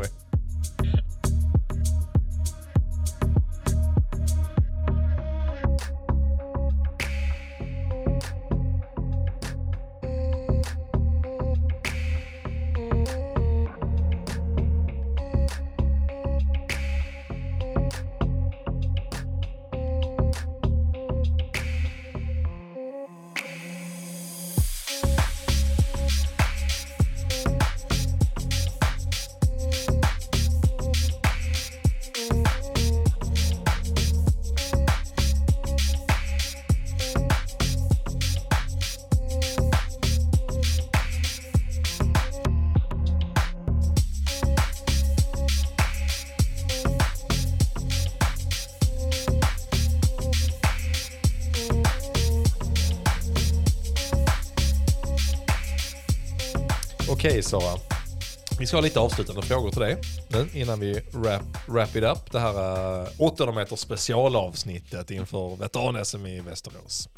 Vi ska ha lite avslutande frågor till dig nu innan vi wrap, wrap it up. Det här eh, 800 meters specialavsnittet inför veteran-SM i Västerås.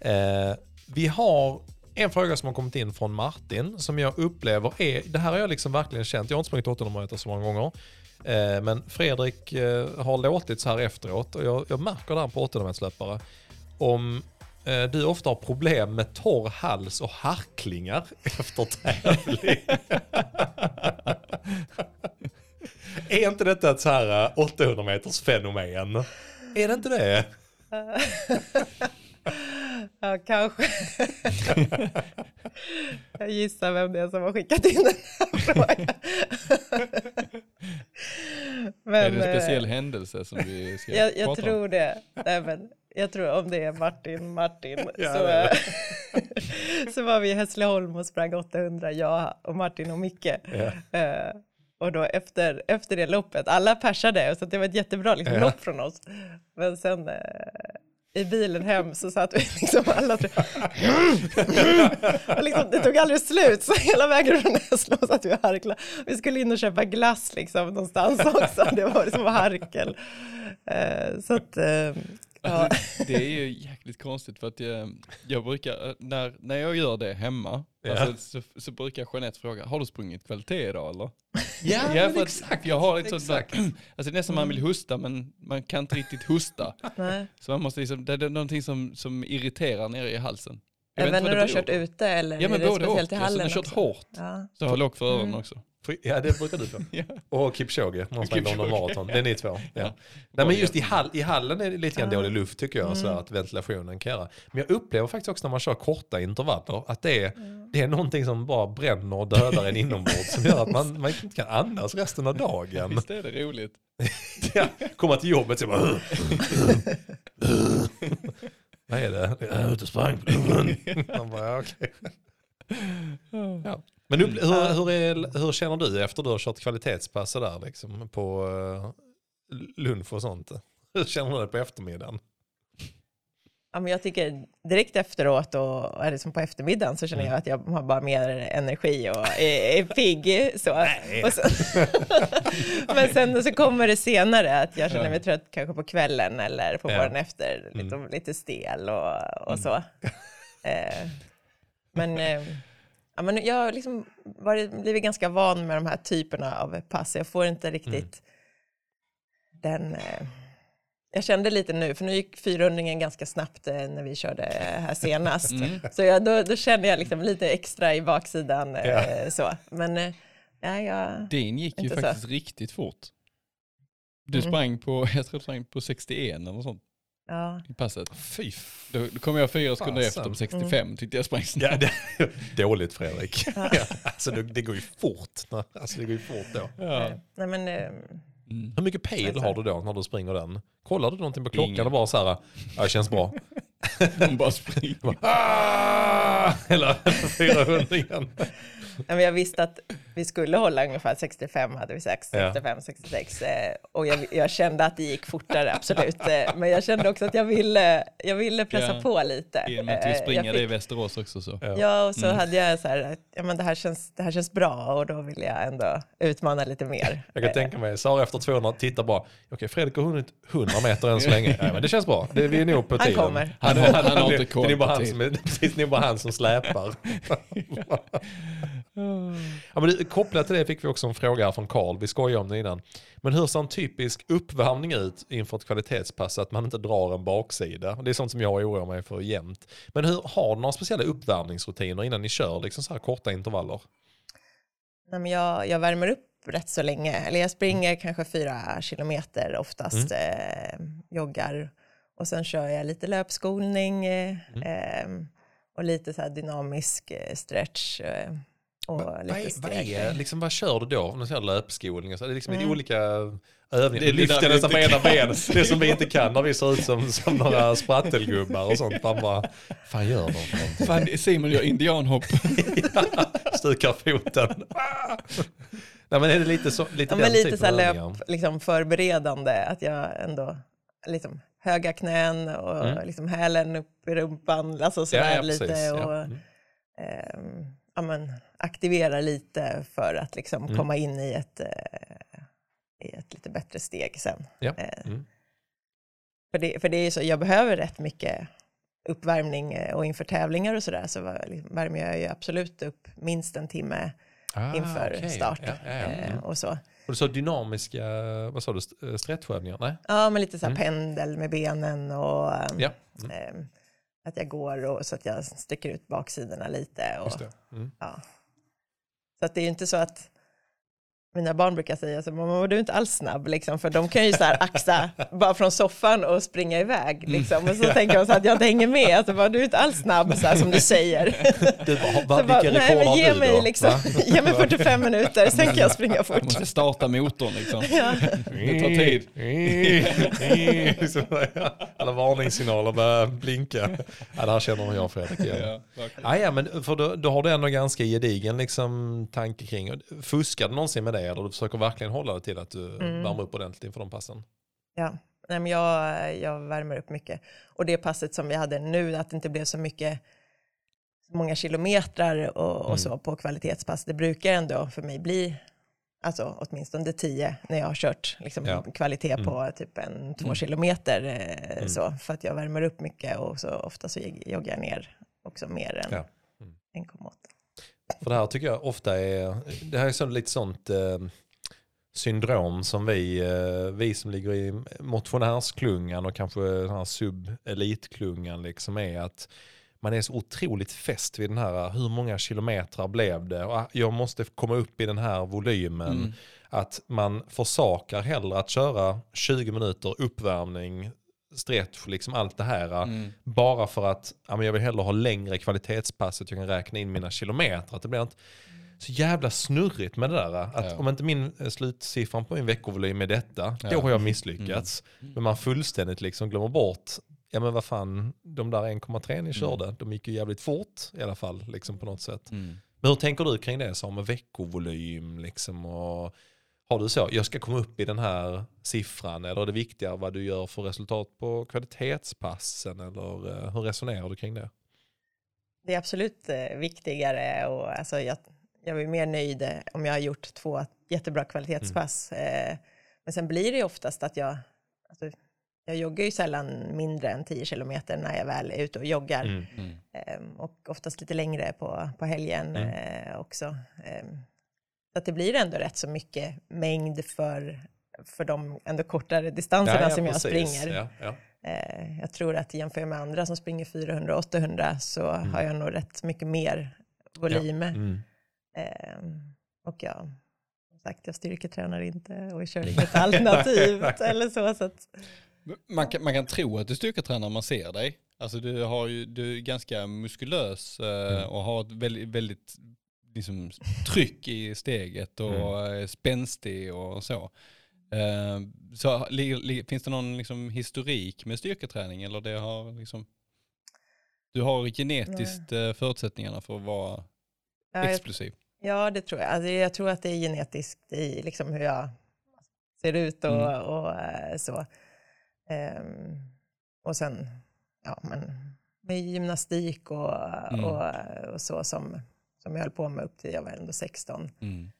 Eh, vi har en fråga som har kommit in från Martin som jag upplever är, det här har jag liksom verkligen känt, jag har inte sprungit 800 meter så många gånger. Eh, men Fredrik eh, har låtit så här efteråt och jag, jag märker det här på 800 meterslöpare om eh, du ofta har problem med torr hals och harklingar efter tävling. är inte detta ett så här eh, 800 meters fenomen? Är det inte det? ja, kanske. jag gissar vem det är som har skickat in den här frågan. Men, är det en eh, speciell händelse som vi ska Jag, jag prata om? tror det. Nej, men jag tror om det är Martin, Martin, Ja, så, det. så var vi i Hässleholm och sprang 800, jag och Martin och Micke. Ja. Och då efter, efter det loppet, alla persade, så att det var ett jättebra liksom, Ja. lopp från oss. Men sen eh, i bilen hem så satt vi liksom alla tre. och liksom, det tog aldrig slut, så hela vägen från Hässleholm satt vi och harklade. Vi skulle in och köpa glass liksom någonstans också, det var liksom harkel. Eh, så att, eh, ja. Alltså, det är ju jäkligt konstigt för att jag, jag brukar, när, när jag gör det hemma, Ja. alltså, så, så brukar Jeanette fråga, har du sprungit kvalitet idag eller? Ja, Ja, men för att exakt. Jag har ett sånt där, Exakt. alltså det är nästan man vill hosta men man kan inte riktigt hosta. Nej. Så man måste liksom, det är någonting som, som irriterar nere i halsen. Jag Även när du har kört ute eller Ja men är det både och. i Alltså, hallen jag har kört hårt. Ja. Så har jag lock för öronen Mm. också. Ja, det brukar du få. Ja. Och Kipchoge, han sprang London. Marathon. Det är ni två. Ja. Ja. Nej, men just i, hall, i hallen är det lite grann Ja. dålig luft tycker jag, så Mm. att ventilationen kan göra. Men jag upplever faktiskt också när man kör korta intervaller att det är, det är någonting som bara bränner och dödar en inombords som gör att man, man inte kan andas resten av dagen. Visst är det roligt? Ja, komma till jobbet så bara... Vad är det? Jag är ute och sprang. Man bara, okej. Ja. Men upp, hur, hur, är, hur känner du efter du har kört kvalitetspass där liksom på uh, lunch och sånt? Hur känner du på eftermiddagen? Ja, men jag tycker direkt efteråt och eller som på eftermiddagen så känner Mm. jag att jag har bara mer energi och är, är pigg. Så. Sen, men sen så kommer det senare att jag känner mig trött kanske på kvällen eller på Ja. morgonen efter, Mm. lite, lite stel och, och så. Eh, men, eh, ja, men jag har liksom varit, blivit ganska van med de här typerna av pass. Jag får inte riktigt Mm. den, eh, jag kände lite nu, för nu gick 400 ganska snabbt eh, när vi körde här senast. Mm. Så jag, då, då kände jag liksom lite extra i baksidan. eh, Ja. Så. Men eh, ja, jag, Din gick ju Inte så. faktiskt riktigt fort. Du Mm. sprang på, jag tror du sprang på 61 eller något sånt ja. i passet. Fy Då, då kom jag fyra sekunder Fasen. efter på 65, tyckte jag sprang ja, snabbt. det, Dåligt Fredrik. Ja, alltså det, det går ju fort. Alltså det går ju fort då. Ja. Nej, men, eh, Mm. Hur mycket pejl har du då när du springer den? Kollar du någonting på klockan Ingen. och bara så här, ja det känns bra. De bara springer. Ah! Eller 400 igen. Men jag visste att vi skulle hålla ungefär 65, hade vi sagt. Ja. 65, 66. Eh, och jag, jag kände att det gick fortare, absolut. Eh, men jag kände också att jag ville, jag ville pressa Ja. på lite. I och med att vi Eh, springer det i fick- Västerås också så. Ja. Och så Mm. hade jag så här, ja men det här känns, det här känns bra och då vill jag ändå utmana lite mer. Jag kan tänka mig, Sara efter 200 tittar bara, okej Fredrik har hunnit 100 meter än så länge. Ja, men det känns bra, det, vi är nog på Han tiden. kommer. Han har- han har inte det, koll det är bara på han tid. som är, precis, det är bara han som släpar. ja, men det, kopplat till det fick vi också en fråga här från Karl, vi skojade om det innan. Men hur ser en typisk uppvärmning ut inför ett kvalitetspass att man inte drar en baksida? Det är sånt som jag oroar mig för jämt. Men hur, har du några speciella uppvärmningsrutiner innan ni kör liksom så här korta intervaller? Nej, men jag, jag värmer upp rätt så länge, eller jag springer kanske fyra kilometer oftast, eh, joggar och sen kör jag lite löpskolning eh, eh, och lite så här dynamisk eh, stretch. Och Vad lite är, vad, är, liksom, vad kör du då? Du säger löpskolning och så, det är liksom lite Mm. olika övningar. Det lyfter nästan på ena ben. Det som vi inte kan när vi ser ut som, som några sprattelgubbar och sånt. Man bara, fan gör de för någonting? Fan, Simon gör indianhopp. Stukar foten. Nej men är det lite, så, lite Ja, men lite så här löp, liksom förberedande, att jag ändå, liksom höga knän och Mm. liksom hälen upp i rumpan, alltså sådär lite precis. och Ja. Mm. ehm, ja, men, aktivera lite för att liksom Mm. komma in i ett, eh, i ett lite bättre steg sen. Ja. Eh, Mm. för, det, för det är ju så, jag behöver rätt mycket uppvärmning eh, och inför tävlingar och sådär så liksom värmer jag ju absolut upp minst en timme Ah, inför okej. start Ja, ja, eh, Mm. och så. Och du sa dynamiska, vad sa du, st- eh, stretchövningar? Nej? Ja, men lite så här Mm. pendel med benen och Ja, mm. Att jag går och, så att jag sticker ut baksidorna lite. Och. Mm. Ja. Så att det är inte så att mina barn brukar säga så, mamma du är inte alls snabb, liksom, för de kan ju så här axa bara från soffan och springa iväg. Liksom. Och så tänker de så att jag inte hänger med, alltså, bara, du är inte alls snabb så här, som du säger. Du, vad, Så bara, nej, men har ge du mig, då? liksom, Va? ge mig 45 minuter, sen kan jag springa Man fort. måste starta motorn liksom. Ja. Det tar tid. Alla varningssignaler börjar blinka. Ja, det här känner jag Fredrik igen. Ja. Ja, men för då, då har du ändå ganska gedigen liksom, tanke kring. Fuskar du någonsin med det eller du försöker verkligen hålla dig till att du Mm. värmer upp ordentligt inför de passen? Ja, Nej, men jag, jag värmer upp mycket. Och det passet som vi hade nu, att det inte blev så mycket så många kilometrar och, och Mm. så på kvalitetspass, det brukar ändå för mig bli alltså åtminstone tio när jag har kört liksom, Ja. kvalitet på typ en två kilometer. Eh, Mm. så, för att jag värmer upp mycket och så ofta så joggar jag ner också mer än Ja. Mm. 1,8. För det här tycker jag ofta är, det här är så, lite sånt eh, syndrom som vi, eh, vi som ligger i motionärsklungan och kanske den här subelitklungan liksom är att man är så otroligt fäst vid den här, hur många kilometrar blev det? Ah, jag måste komma upp i den här volymen. Mm. Att man försakar hellre att köra 20 minuter uppvärmning, stretch, liksom allt det här. Mm. Bara för att ja, men jag vill hellre ha längre kvalitetspass så att jag kan räkna in mina kilometer. Att det blir inte så jävla snurrigt med det där. Att Ja. om inte min eh, slutsiffran på min veckovolym är detta, då Ja. har jag misslyckats. Men man fullständigt liksom glömmer bort, ja men vad fan, de där 1,3 ni körde, de gick ju jävligt fort i alla fall, liksom på något sätt. Mm. Men hur tänker du kring det som med veckovolym liksom och har du så, jag ska komma upp i den här siffran eller är det viktigare vad du gör för resultat på kvalitetspassen eller eh, hur resonerar du kring det? Det är absolut eh, viktigare och alltså, jag, jag är mer nöjd eh, om jag har gjort två jättebra kvalitetspass. Eh, men sen blir det ju oftast att jag, alltså, jag joggar ju sällan mindre än 10 kilometer när jag väl är ute och joggar. Mm. Mm. Eh, och oftast lite längre på, på helgen Mm. också. Att det blir ändå rätt så mycket mängd för för de ändå kortare distanserna Ja, ja, som jag precis. springer. Ja, ja. Eh, jag tror att jämför jag med andra som springer 400 800 så har jag nog rätt mycket mer volym. Mm. Eh, och ja, som sagt, jag styrketränar inte och kör inget alternativt eller så. så att, Man kan, man kan tro att du styrketränar när man ser dig. Alltså du, har ju, du är ganska muskulös eh, Mm. och har ett väldigt, väldigt liksom, tryck i steget och är spänstig och så. Eh, så li, li, finns det någon liksom, historik med styrketräning eller det har liksom, du har genetiskt eh, förutsättningarna för att vara ja, jag, explosiv? ja, det tror jag. Alltså, jag tror att det är genetiskt i liksom hur jag ser ut och, Mm. och eh, så. Ehm, och sen, ja men med gymnastik och, Mm. och, och så som, som jag höll på med upp till jag var ändå 16. Mm.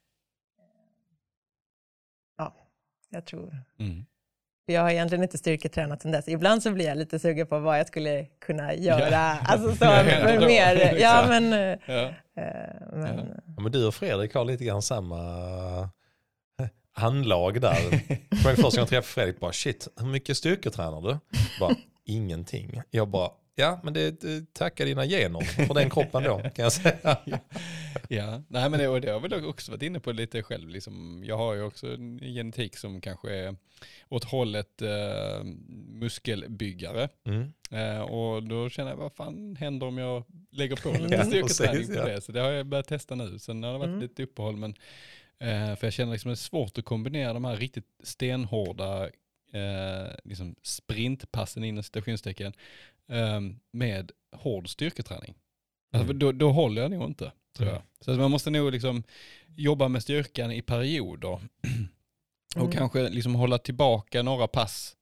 Jag tror Mm. Jag har egentligen inte styrketränat sedan dess. Ibland så blir jag lite sugen på vad jag skulle kunna göra. Ja. Alltså så, Ja, men mer, ja liksom. men, eh, Ja. eh, men Ja, men du och Fredrik har lite grann samma eh, handlag där. Första gången jag träffade Fredrik, bara shit, hur mycket styrketränar du? Bara, ingenting. Jag bara, ja men det, det tackar dina gener för den kroppen då, kan jag säga. Ja, nej men det, och det har jag väl också varit inne på lite själv. Liksom, jag har ju också en genetik som kanske är åt hållet eh, muskelbyggare. Mm. Eh, och då känner jag, vad fan händer om jag lägger på lite Ja, styrketräning på ja. det? Så det har jag börjat testa nu. Sen har det varit Mm. lite uppehåll, men eh, för jag känner liksom det är svårt att kombinera de här riktigt stenhårda eh, liksom sprintpassen inom citationstecken med hård styrketräning. Alltså, Mm. då, då håller jag nog inte, tror jag. Mm. Så man måste nog liksom jobba med styrkan i perioder. Och Mm. kanske liksom hålla tillbaka några pass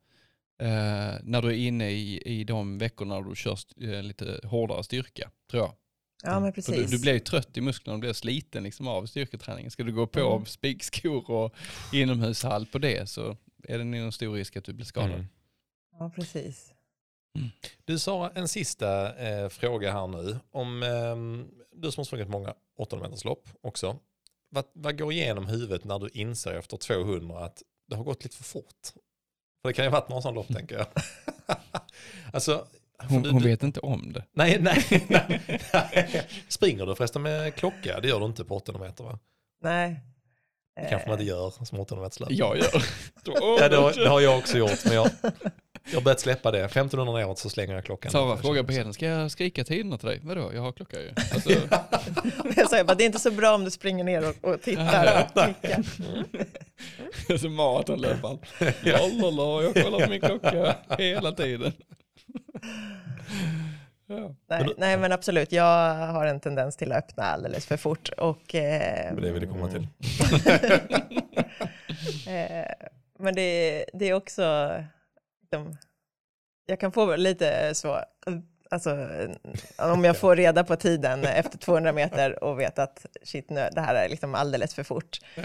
eh, när du är inne i, i de veckorna du kör eh, lite hårdare styrka, tror jag. ja men precis. du, du blir ju trött i musklerna, du blir sliten liksom av styrketräningen. Ska du gå på Mm. spikskor och inomhushall på det så är det nog en stor risk att du blir skadad. Mm. Ja precis. Du Sara, en sista eh, fråga här nu. Om ehm, du som har sprungit många 800 meters lopp också. Vad, vad går igenom huvudet när du inser efter 200 att det har gått lite för fort? För det kan ju ha varit någon sån lopp tänker jag. alltså, Hon, du- hon du- vet inte om det. Nej, nej, nej, nej. Springer du förresten med klocka? Det gör du inte på 800 meter va? Nej. Det kanske man Eh, inte gör som 800 meters löpare. Jag gör. Ja, det, har, det har jag också gjort, men jag, jag har börjat släppa det. 1500 neråt så slänger jag klockan. Sara frågar på Heden, ska jag skrika tiderna till dig? Vadå, jag har klocka ju. Alltså, Jag ju bara, det är inte så bra om du springer ner och, och tittar och klickar. alltså maratonlöparen. Lallala, jag kollar på min klocka hela tiden. Ja. Nej, nej men absolut, jag har en tendens till att öppna alldeles för fort. Och, eh, Men det vill jag komma till. Eh, men det, det är också, de, jag kan få lite så, alltså om jag får reda på tiden efter 200 meter och vet att shit nu, det här är liksom alldeles för fort Ja.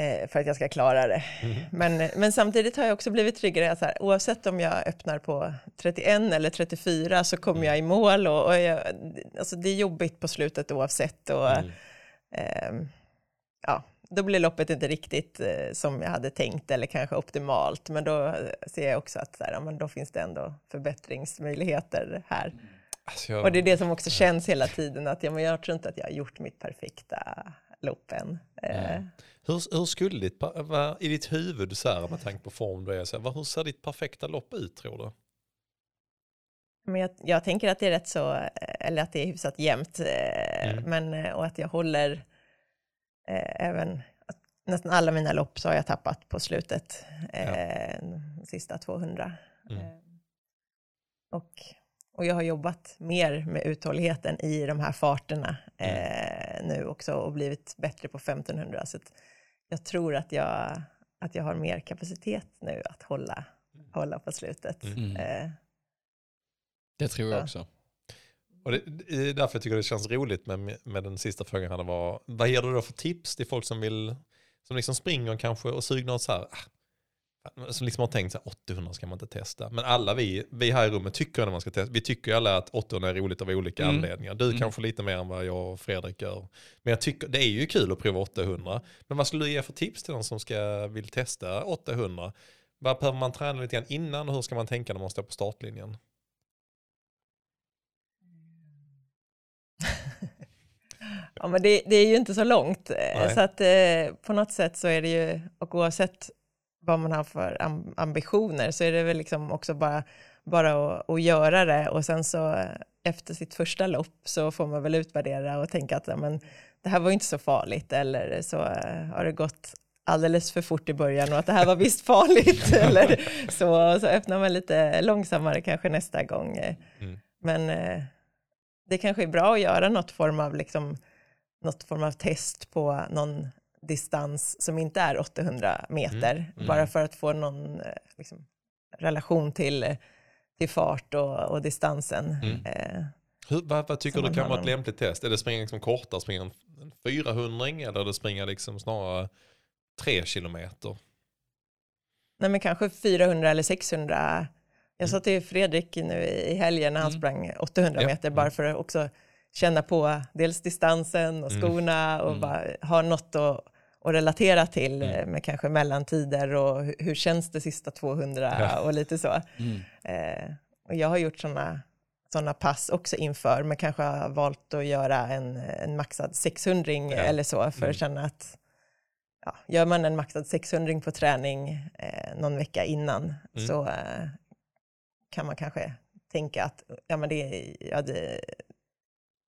eh, för att jag ska klara det. Mhm. Men, men samtidigt har jag också blivit tryggare, så här, oavsett om jag öppnar på 31 eller 34 så kommer jag i mål och, och jag, alltså det är jobbigt på slutet oavsett. Och, Mm. Ehm, ja, då blir loppet inte riktigt eh, som jag hade tänkt eller kanske optimalt. Men då eh, ser jag också att så här, ja, men då finns det ändå förbättringsmöjligheter här. Alltså jag, Och det är det som också känns hela tiden, att ja, men jag tror inte att jag har gjort mitt perfekta lopp än. Eh, hur, hur skulle ditt, vad, i ditt huvud, så här, med tanke på form du är, så här, vad, hur ser ditt perfekta lopp ut tror du? Men jag, jag tänker att det är rätt så, eh, eller att det är hyfsat jämnt, eh, Mm. men, eh, och att jag håller eh, även, nästan alla mina lopp så har jag tappat på slutet, eh, de sista 200. Mm. Eh, och, och jag har jobbat mer med uthålligheten i de här farterna eh, nu också och blivit bättre på 1500. Så jag tror att jag, att jag har mer kapacitet nu att hålla, hålla på slutet. Mm. Eh, Det tror jag Ja. också. Och det, det är därför jag tycker det känns roligt med, med den sista frågan. Här var, vad ger du då för tips till folk som vill som liksom springer kanske och sugnar åt så här, ah, som liksom har tänkt att 800 ska man inte testa. Men alla vi, vi här i rummet tycker att man ska testa. Vi tycker alla att 800 är roligt av olika Mm. anledningar. Du Mm. kanske lite mer än vad jag och Fredrik gör. Men jag tycker det är ju kul att prova 800. Men vad skulle du ge för tips till någon som ska vill testa 800? Vad behöver man träna lite grann innan och hur ska man tänka när man står på startlinjen? Ja, men det, det är ju inte så långt. eh, Nej. Så att eh, på något sätt så är det ju, och oavsett vad man har för am- ambitioner, så är det väl liksom också bara, bara att, att göra det. Och sen så eh, efter sitt första lopp så får man väl utvärdera och tänka att men, det här var ju inte så farligt, eller så eh, har det gått alldeles för fort i början och att det här var visst farligt. eller så, så öppnar man lite långsammare kanske nästa gång. Mm. Men det kanske är bra att göra något form av, liksom, något form av test på någon distans som inte är 800 meter, Mm, mm. bara för att få någon eh, liksom, relation till, till fart och, och distansen. Mm. Eh, Hur, vad, vad tycker du kan vara ett lämpligt test? Är det springa liksom kortare, springa en en 400 eller är det springa liksom snarare 3 kilometer? nej, men kanske 400 eller 600. Jag sa till Fredrik nu i helgen när han Mm. sprang 800 Ja. meter, bara för att också känna på dels distansen och Mm. skorna och Mm. ha något att, att relatera till Mm. eh, med kanske mellantider och hur, hur känns det sista 200 Ja. och lite så. Mm. Eh, och jag har gjort sådana såna pass också inför, men kanske har valt att göra en, en maxad 600 Ja. eller så för Mm. att känna att ja, gör man en maxad 600 på träning eh, någon vecka innan Mm. så eh, kan man kanske tänka att ja, men det, är- ja, det,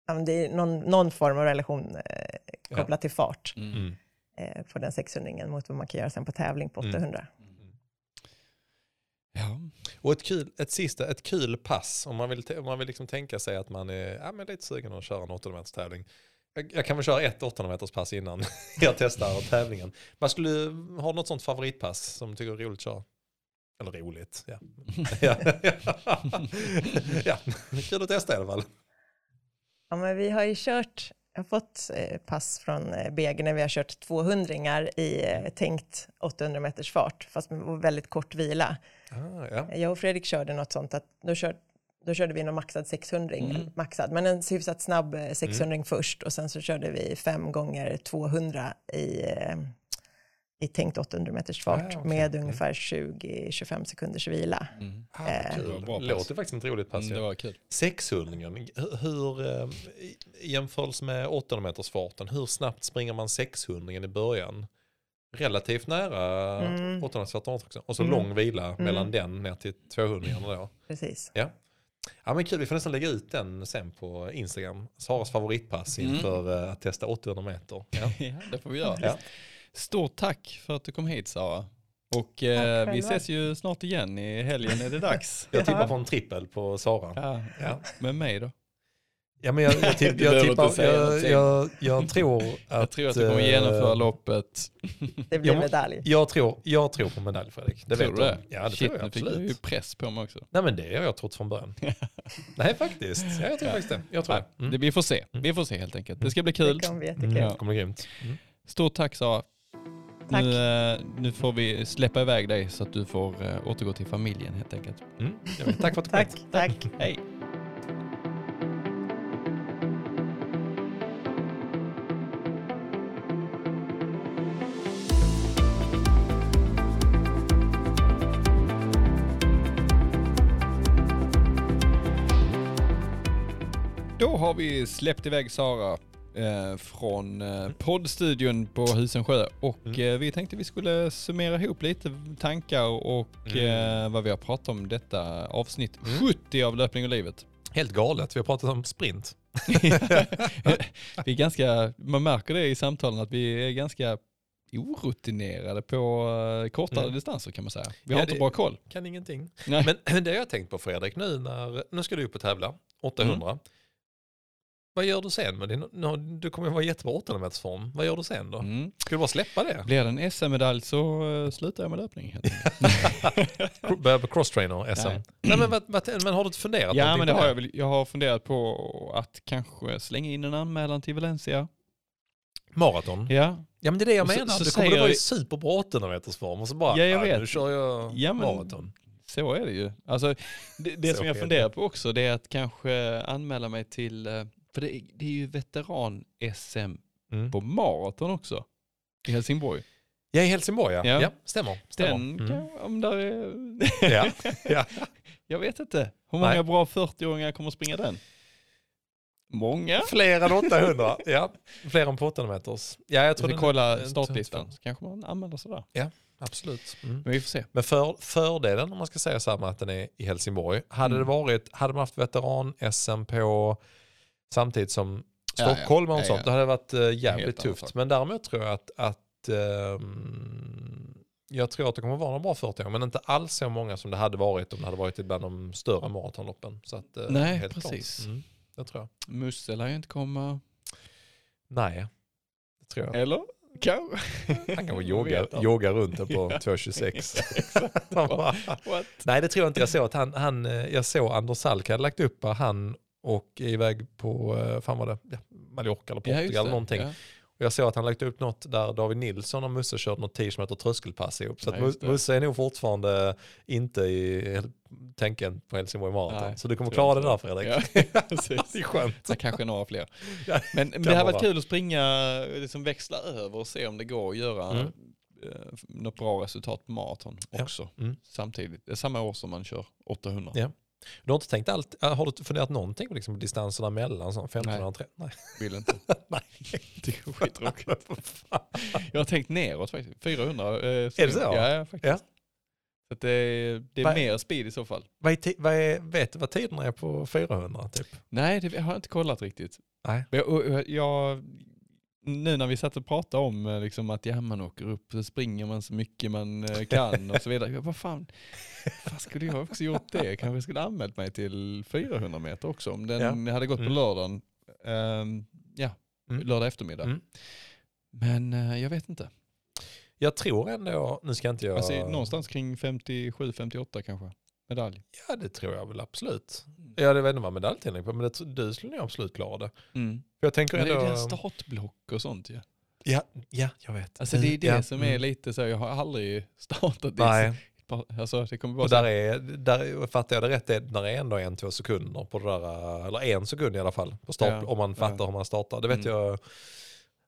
ja, men det är någon, någon form av relation eh, Ja. kopplat till fart Mm. Mm. eh, på den 600 mot vad man kan göra sen på tävling på Mm. 800. Ja. Och ett, kul, ett sista, ett kul pass om man vill, om man vill liksom tänka sig att man är ja, men lite sugen att köra en 800 meters tävling. Jag, jag kan väl köra ett 800 meters pass innan jag testar tävlingen. Man skulle ha något sånt favoritpass som du tycker är roligt att köra. Eller roligt, ja. ja. ja, kul att testa i alla fall. Ja, men vi har ju kört, jag har fått eh, pass från eh, BG när vi har kört 200 i eh, tänkt 800 meters fart, fast med väldigt kort vila. Ah, ja. Jag och Fredrik körde något sånt att då, kör, då körde vi någon maxad 600, Mm. maxad, men en hyfsat snabb eh, 600 Mm. först och sen så körde vi fem gånger 200 i, i tänkt 800 meters fart Ah, okej. med Mm. ungefär 20-25 sekunders vila. Mm. Ah, Eh, kul. Bra pass. Låter faktiskt inte roligt pass. Mm, det var kul. 600 hur, hur eh, jämförelse med 800 meters farten, hur snabbt springer man 600 i början? Relativt nära Mm. 800 meters farten också. Och så Mm. lång vila Mm. mellan den ner till 200 då. Precis. Ja. ja men kul, vi får nästan lägga ut den sen på Instagram. Saras favoritpass Mm. inför eh, att testa 800 meter. Ja. Ja, det får vi göra. Ja. Stort tack för att du kom hit Sara. Och eh, vi ses ju snart igen. I helgen är det dags. Jag Ja. tippar på en trippel på Sara. Ja, Ja. med mig då. Ja, men jag, jag, tipp, jag, tippar, jag, jag, jag tror att... Jag tror att du kommer eh, genomföra loppet. Det blir medalj. Jag tror, jag tror på medalj Fredrik. Det tror vet du det? Ja, det Shit, tror jag nu fick absolut. du ju press på mig också. Nej men det har jag trott från början. Nej faktiskt. Ja, jag tror Ja. faktiskt det. Jag tror Nej, det. Mm. det. Vi får se. Mm. Vi får se helt enkelt. Det ska bli kul. Det kommer bli Mm. jättekul. Ja. Det kommer bli grymt. Mm. Stort tack Sara. Tack. Nu, eh, nu får vi släppa iväg dig så att du får eh, återgå till familjen helt enkelt. Mm. Tack för att du kom Tack, tack. Hej. Då har vi släppt iväg Sara eh, från eh, poddstudion på Husensjö och Mm. eh, vi tänkte vi skulle summera ihop lite tankar och Mm. vad vi har pratat om detta avsnitt Mm. 70 av Löpning och livet. Helt galet. Vi har pratat om sprint. vi är ganska, man märker det i samtalen att vi är ganska orutinerade på kortare Mm. distanser kan man säga. Vi har Ja, inte bra koll. Kan ingenting. Nej. Men det har jag tänkt på Fredrik nu när, nu ska du upp och tävla. 800. Vad gör du sen? med din, du kommer ju vara i jättebra 800 meters form. Vad gör du sen då? Mm. Ska du bara släppa det? Blir det en SM-medalj så uh, slutar jag med löpning. helt enkelt. Kro- Börja på crosstrainer SM? Nej. Nej. men, vad, vad, men har du funderat ja men det har jag väl. Jag har funderat på att kanske slänga in en anmälan till Valencia. Maraton. Ja, Ja men det är det jag så- menar. så det kommer det vara i superbra 800 meters form och så bara, Ja, jag "Ah, vet. nu kör jag Ja, men- maraton. så är det ju. Alltså, det det Så som jag funderar på också det är att kanske anmäla mig till, eh, för det, är- det är ju veteran-SM Mm. på maraton också. I Helsingborg. Ja, i Helsingborg ja. Ja. Ja, stämmer. stämmer. Den Mm. om där är, Ja. ja. jag vet inte. Hur många Nej. bra 40-åringar kommer springa den? Många. Fler än 800. ja, fler än på 800 meters. Ja, jag tror ska den- kolla den- startlistan så kanske man anmäler sig där. Absolut. Mm. Men vi får se. Men för, fördelen om man ska säga så här med att den är i Helsingborg. Hade Mm. det varit, hade man haft veteran-SM på samtidigt som. Stockholm och Ja, sånt, ja. hade det varit eh, Helt jävligt tufft. Men däremot tror jag att, att ehm, jag tror att det kommer vara några bra 40 men inte alls så många som det hade varit om det hade varit bland de större maratonloppen. Så att, eh, Nej, helt precis. Mm, det tror jag. Musse lär ju inte komma. Nej, det tror jag. Eller? Kanske. Han kanske joggar, joggar runt den på Ja. 2.26. Han bara- What? Nej det tror jag inte. Jag såg att han, han eh, jag såg Anders Salk hade lagt upp han och är iväg på, eh, fan var det, ja, Mallorca eller Ja, Portugal eller det. någonting. Ja. Och jag såg att han lagt upp något där David Nilsson och Musse körde något 10 km tröskelpass ihop. Så Ja, att det. Musse är nog fortfarande inte i tänken på Helsingborg Marathon. Nej, Så du kommer klara det där. Fredrik. Ja, precis. Det är skönt. Så kanske några fler. Ja, Men, det vara. varit kul att springa, liksom växla över och se om det går att göra Mm. eh, något bra resultat på maraton Ja. också. Mm. Samtidigt. Det samma år som man kör 800. Ja. Du har inte tänkt allt, äh, har du funderat någonting på liksom distanserna mellan sån 15 och 30? Nej. Vill inte. Nej. Det är skittråkigt. Jag har tänkt neråt faktiskt. 400. Eh, är det så? Ja, ja faktiskt. Ja. Så det, är- det är Va- mer speed i så fall. Vad är vad är, vet du vad tiderna är på 400 typ? Nej, det har jag inte kollat riktigt. Nej. Jag, jag, nu när vi satt och pratade om eh, liksom att ja, man åker upp så springer man så mycket man eh, kan och så vidare. Jag, vad fan, fan skulle jag också gjort det? Kanske skulle anmält mig till 400 meter också om den hade gått på Mm. lördagen. Ehm, ja, Mm. lördag eftermiddag. Mm. Men eh, jag vet inte. Jag tror ändå, nu ska inte jag... Alltså, någonstans kring 57-58 kanske. Medalj. Ja det tror jag väl absolut. Jag vet inte vad medaljtidning är på men det, du skulle nog absolut klara det. Mm. Jag tänker Men det ändå... är det startblock och sånt ju. ja, ja, jag vet. Alltså det är det Ja, som mm. är lite så, jag har aldrig startat det. Nej, Alltså det kommer vara och där är, där fattar jag det rätt, det är- där är ändå en, två sekunder på det där, eller en sekund i alla fall, på start, Ja, om man fattar ja. hur man startar. Det vet Mm. jag,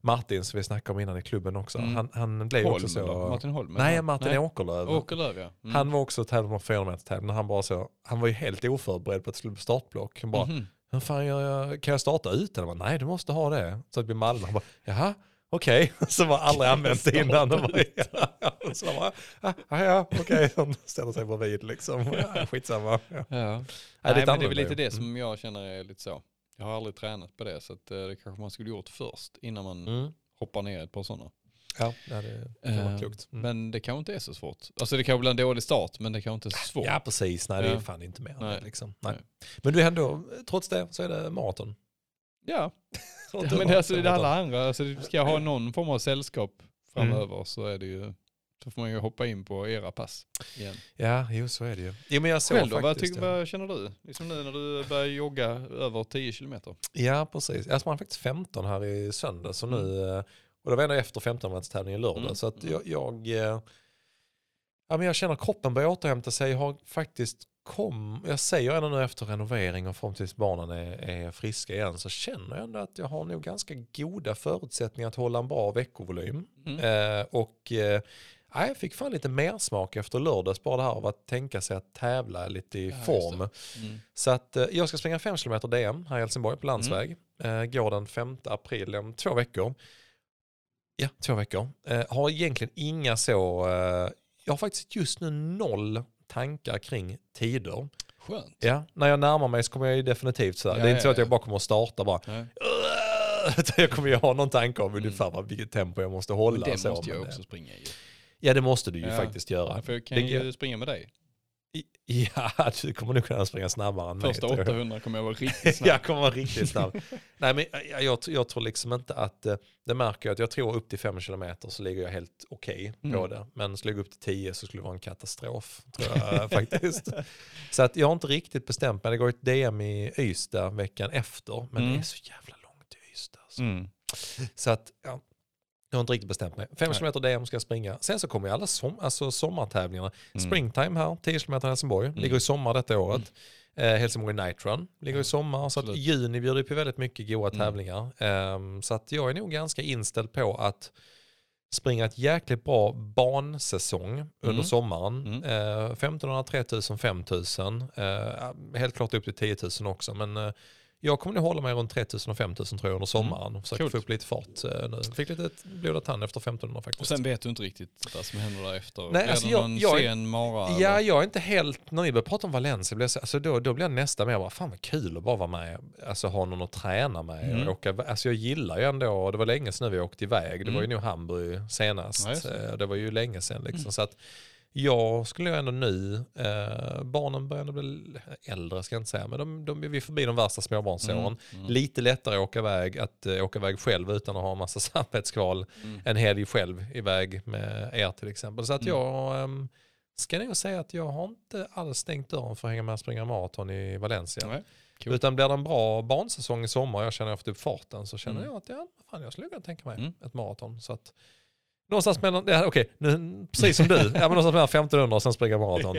Martin som vi snackade om innan i klubben också, Mm. han, han blev Holm, också så... eller? Martin Holm? Nej? Martin Nej. Åkerlöf. Åkerlöf ja. Mm. Han var också tävlande på 400 meter tävling. Han bara så, han var ju helt oförberedd på att det skulle bli startblock. Han bara, Mhm. hur fan jag, kan jag starta ut den? Jag bara, Nej, du måste ha det. Så att vi Malmö, han bara, jaha, okej. Så var aldrig använt det innan. Och bara, ja. Så bara, ah, ja, ja, okej. Han ställer sig bredvid liksom. Ja, skitsamma. Ja. Ja. det är Nej, det är väl lite det som jag känner är lite så. Jag har aldrig tränat på det så att, eh, det kanske man skulle gjort först innan man Mm. hoppar ner ett par sådana. Ja, det, kan vara Eh, klokt. Mm. Men det kanske inte är så svårt. Alltså det kanske blir en dålig start men det kanske inte är så svårt. Ja, precis. Nej, det är fan inte mer Nej. Liksom. Nej. Men du är ändå, trots det så är det maraton. Ja, men det, är alltså, det är alla andra. Alltså, ska jag ha någon form av sällskap framöver Mm. så är det ju, då får man ju hoppa in på era pass igen. Ja, jo så är det ju. Jo, men jag såg Själv då, vad, faktiskt, tyck, ja. vad känner du? Liksom nu när du börjar jogga över 10 kilometer. Ja, precis. Jag sprang faktiskt 15 här i söndag. Så nu, eh, och det var ändå efter 15 tävlingen i lördag. Mm. Så att jag, jag, eh, ja, men jag känner att kroppen börjar återhämta sig. Jag har faktiskt kom, jag säger ändå nu efter renovering och fram tills barnen är, är friska igen så känner jag ändå att jag har nog ganska goda förutsättningar att hålla en bra veckovolym. Mm. Eh, och eh, ja, jag fick fan lite mer smak efter lördags bara det här av att tänka sig att tävla lite i Ja, form. Mm. Så att eh, jag ska springa 5 km DM här i Helsingborg på landsväg. Mm. Eh, går den 5 april om två veckor. Ja, två veckor. Eh, har egentligen inga så, eh, jag har faktiskt just nu noll tankar kring tider. Skönt. Ja, när jag närmar mig så kommer jag ju definitivt så här. Ja, det är inte ja, så att jag ja. bara kommer att starta bara. Nej. Jag kommer ju ha någon tanke om ungefär vad, vilket tempo jag måste hålla. Men det så, måste jag också eh, springa i. Ja, det måste du ju Ja. faktiskt göra. För jag kan Det- ju springa med dig. Ja, du kommer nog kunna springa snabbare än Första mig. jag. 800 kommer jag vara riktigt snabb. jag kommer vara riktigt snabb. Nej, men jag, jag, jag tror liksom inte att, eh, det märker jag att jag tror upp till 5 km så ligger jag helt okej på Mm. det. Men skulle jag gå upp till 10 så skulle det vara en katastrof, tror jag faktiskt. Så att jag har inte riktigt bestämt mig. Det går ett DM i Ystad veckan efter, men Mm. det är så jävla långt till Ystad. Alltså. Mm. Så att, ja, Jag har inte riktigt bestämt mig. 5 Nej. km DM ska jag springa. Sen så kommer ju alla som, alltså sommartävlingarna. Mm. Springtime här, 10 km i Helsingborg. Ligger i sommar detta året. Eh, Helsingborg Night Run ligger i sommar. Så att juni bjuder på väldigt mycket goda Mm. tävlingar. Ehm, så att jag är nog ganska inställd på att springa ett jäkligt bra bansäsong under Mm. sommaren. Mm. Eh, 1500, 3000, 5000. Eh, helt klart upp till 10 000 också. Men eh, jag kommer nog hålla mig runt 3000 och 5000 tror jag under sommaren. Försöker Mm. Coolt. få upp lite fart eh, nu. Fick lite blodad tand efter 1500 faktiskt. Och sen vet du inte riktigt vad som händer därefter. Nej, alltså jag- någon jag sen mara? Ja, eller? jag är inte helt, när ni börjar prata om Valencia, blir jag så, alltså då, då blir jag nästan mer bara, fan vad kul att bara vara med, alltså ha någon att träna med. Mm. Och åka, alltså jag gillar ju ändå, det var länge sedan vi åkte iväg, det var ju Mm. nog Hamburg senast, Ja, det. Eh, det var ju länge sedan liksom. Mm. Så att jag skulle ändå nu, eh, barnen börjar bli äldre ska jag inte säga, men de, de, vi är förbi de värsta småbarnsåren. Mm, mm. Lite lättare att åka iväg, att eh, åka iväg själv utan att ha en massa samvetskval Mm. en helg själv iväg med er till exempel. Så att Mm. jag um, ska nog säga att jag har inte alls stängt dörren för att hänga med och springa maraton i Valencia. Nej, cool. Utan blir det en bra bansäsong i sommar och jag känner att jag har fått upp farten så känner Mm. jag att ja, fan, jag skulle kunna tänka mig Mm. ett maraton. Så att, någonstans mellan, ja, okej, nu, precis som du, ja, men någonstans mellan 1500 och sen springa maraton.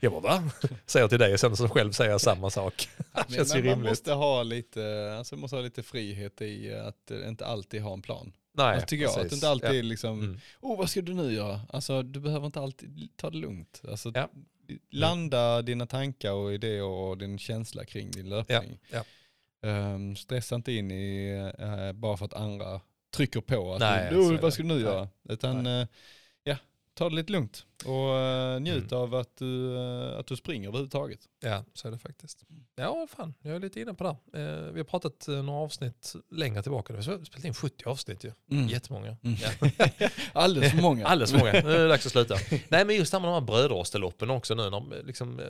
jag bara va? Säger till dig och sen så själv säger jag samma sak. Det känns ju Men man rimligt. måste ha lite, alltså man måste ha lite frihet i att inte alltid ha en plan. Nej, alltså, tycker jag. Att precis. inte alltid Ja. liksom, Mm. oh vad ska du nu göra? Alltså du behöver inte alltid ta det lugnt. Alltså, Ja. Landa dina tankar och idéer och din känsla kring din löpning. Ja. Ehm, stressa inte in i, eh, bara för att andra trycker på att Nej, du, så är "Oh, det. vad ska du nu Nej. göra? Utan eh, ja, ta det lite lugnt och eh, njut av att du, eh, att du springer överhuvudtaget. Ja, så är det faktiskt. Ja, fan, jag är lite inne på det. Eh, vi har pratat några avsnitt längre tillbaka. Vi har spelat in 70 avsnitt ju. Mm. Jättemånga. Mm. Ja. Alldeles för många. Alldeles för många. Nu är det dags att sluta. Nej, men just det här med de här brödrosteloppen också nu när liksom,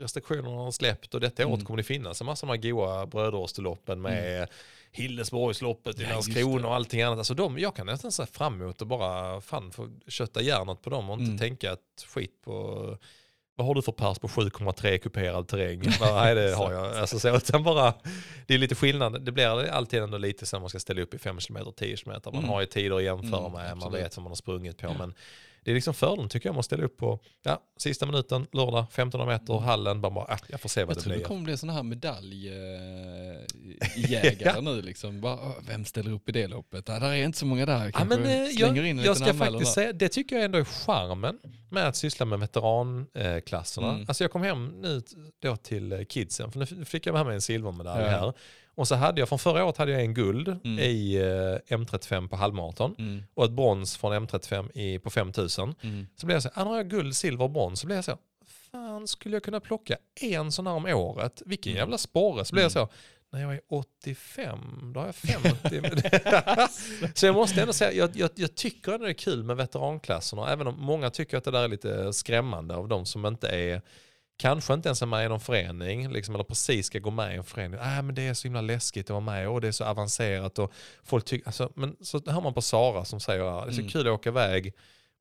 restriktionerna har släppt och detta året Mm. kommer det finnas en massa av de här goa brödrosteloppen med Hillesborgsloppet i Ja, Landskrona och allting annat. Alltså de, jag kan nästan se fram emot att bara fan få kötta järnet på dem och inte Mm. tänka att skit på vad har du för pers på 7,3 kuperad terräng? Är det har jag? Alltså så, utan bara, det är lite skillnad. Det blir alltid ändå lite när man ska ställa upp i 5 km 10 km. Man Mm. har ju tider att jämföra Mm, med, man absolut. vet vad man har sprungit på. Men det är liksom fördelen tycker jag, man ställer upp på ja, sista minuten, lördag, 1500 meter, hallen, bara, bara ah, jag får se vad Jag det tror det blir. kommer bli sådana här medaljjägare nu liksom. Bara, "Åh, vem ställer upp i det loppet? Ah, där är inte så många där. Ja, men, eh, jag, in en jag ska faktiskt säga, det tycker jag ändå är charmen med att syssla med veteranklasserna. Mm. Alltså jag kom hem nu då till eh, kidsen, för nu fick jag med mig en silvermedalj Ja. här. Och så hade jag, från förra året hade jag en guld Mm. i eh, M35 på halvmaraton Mm, och ett brons från M35 i, på 5000. mm, Så blev jag så här, ah, nu har jag guld, silver och brons. Så blev jag så, fan skulle jag kunna plocka en sån här om året? Vilken Mm. jävla sporre. Så blev jag Mm. så, när jag är 85, då har jag 50. så jag måste ändå säga, jag, jag, jag tycker ändå det är kul med veteranklasserna, även om många tycker att det där är lite skrämmande av de som inte är Kanske inte ens är med i någon förening, liksom, eller precis ska gå med i en förening. Äh, men det är så himla läskigt att vara med och det är så avancerat. Och folk tycker, alltså, men så hör man på Sara som säger att det är så Mm. kul att åka iväg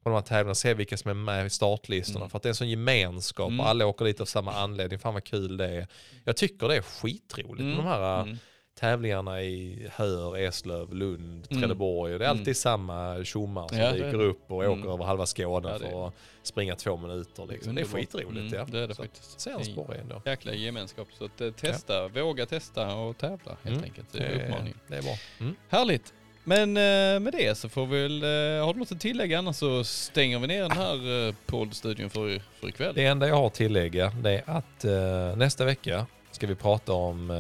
på de här tävlingarna, se vilka som är med i startlistorna. Mm. För att det är en sån gemenskap Mm. och alla åker dit av samma anledning. Fan vad kul det är. Jag tycker det är skitroligt med de här mm. Tävlingarna i Höör, Eslöv, Lund, Mm. Trelleborg. Det är alltid Mm. samma tjommar som Ja, dyker upp och Mm. åker över halva Skåne Ja, för att springa två minuter. Liksom. Det är skitroligt. Mm, ja. Det är det Så faktiskt. Sporre ändå. Jäkla gemenskap. Så att, eh, testa, våga testa och tävla helt Mm. enkelt. Det är uppmaningen. det är bra. Mm. Härligt. Men eh, med det så får vi väl, eh, har du något att tillägga annars så stänger vi ner den här poddstudion för, för ikväll. Det enda jag har att tillägga det är att nästa vecka ska vi prata om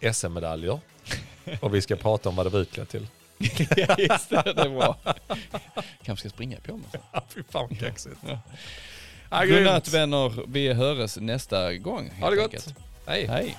SM-medaljer och vi ska prata om vad det var utklädd till. ja, just det, det är var. Kanske ska springa i pyjamas. Ja, fy fan vad kaxigt. Ja. Ah, Godnatt vänner, vi höres nästa gång. Ha det gott. Enkelt. Hej. Hej.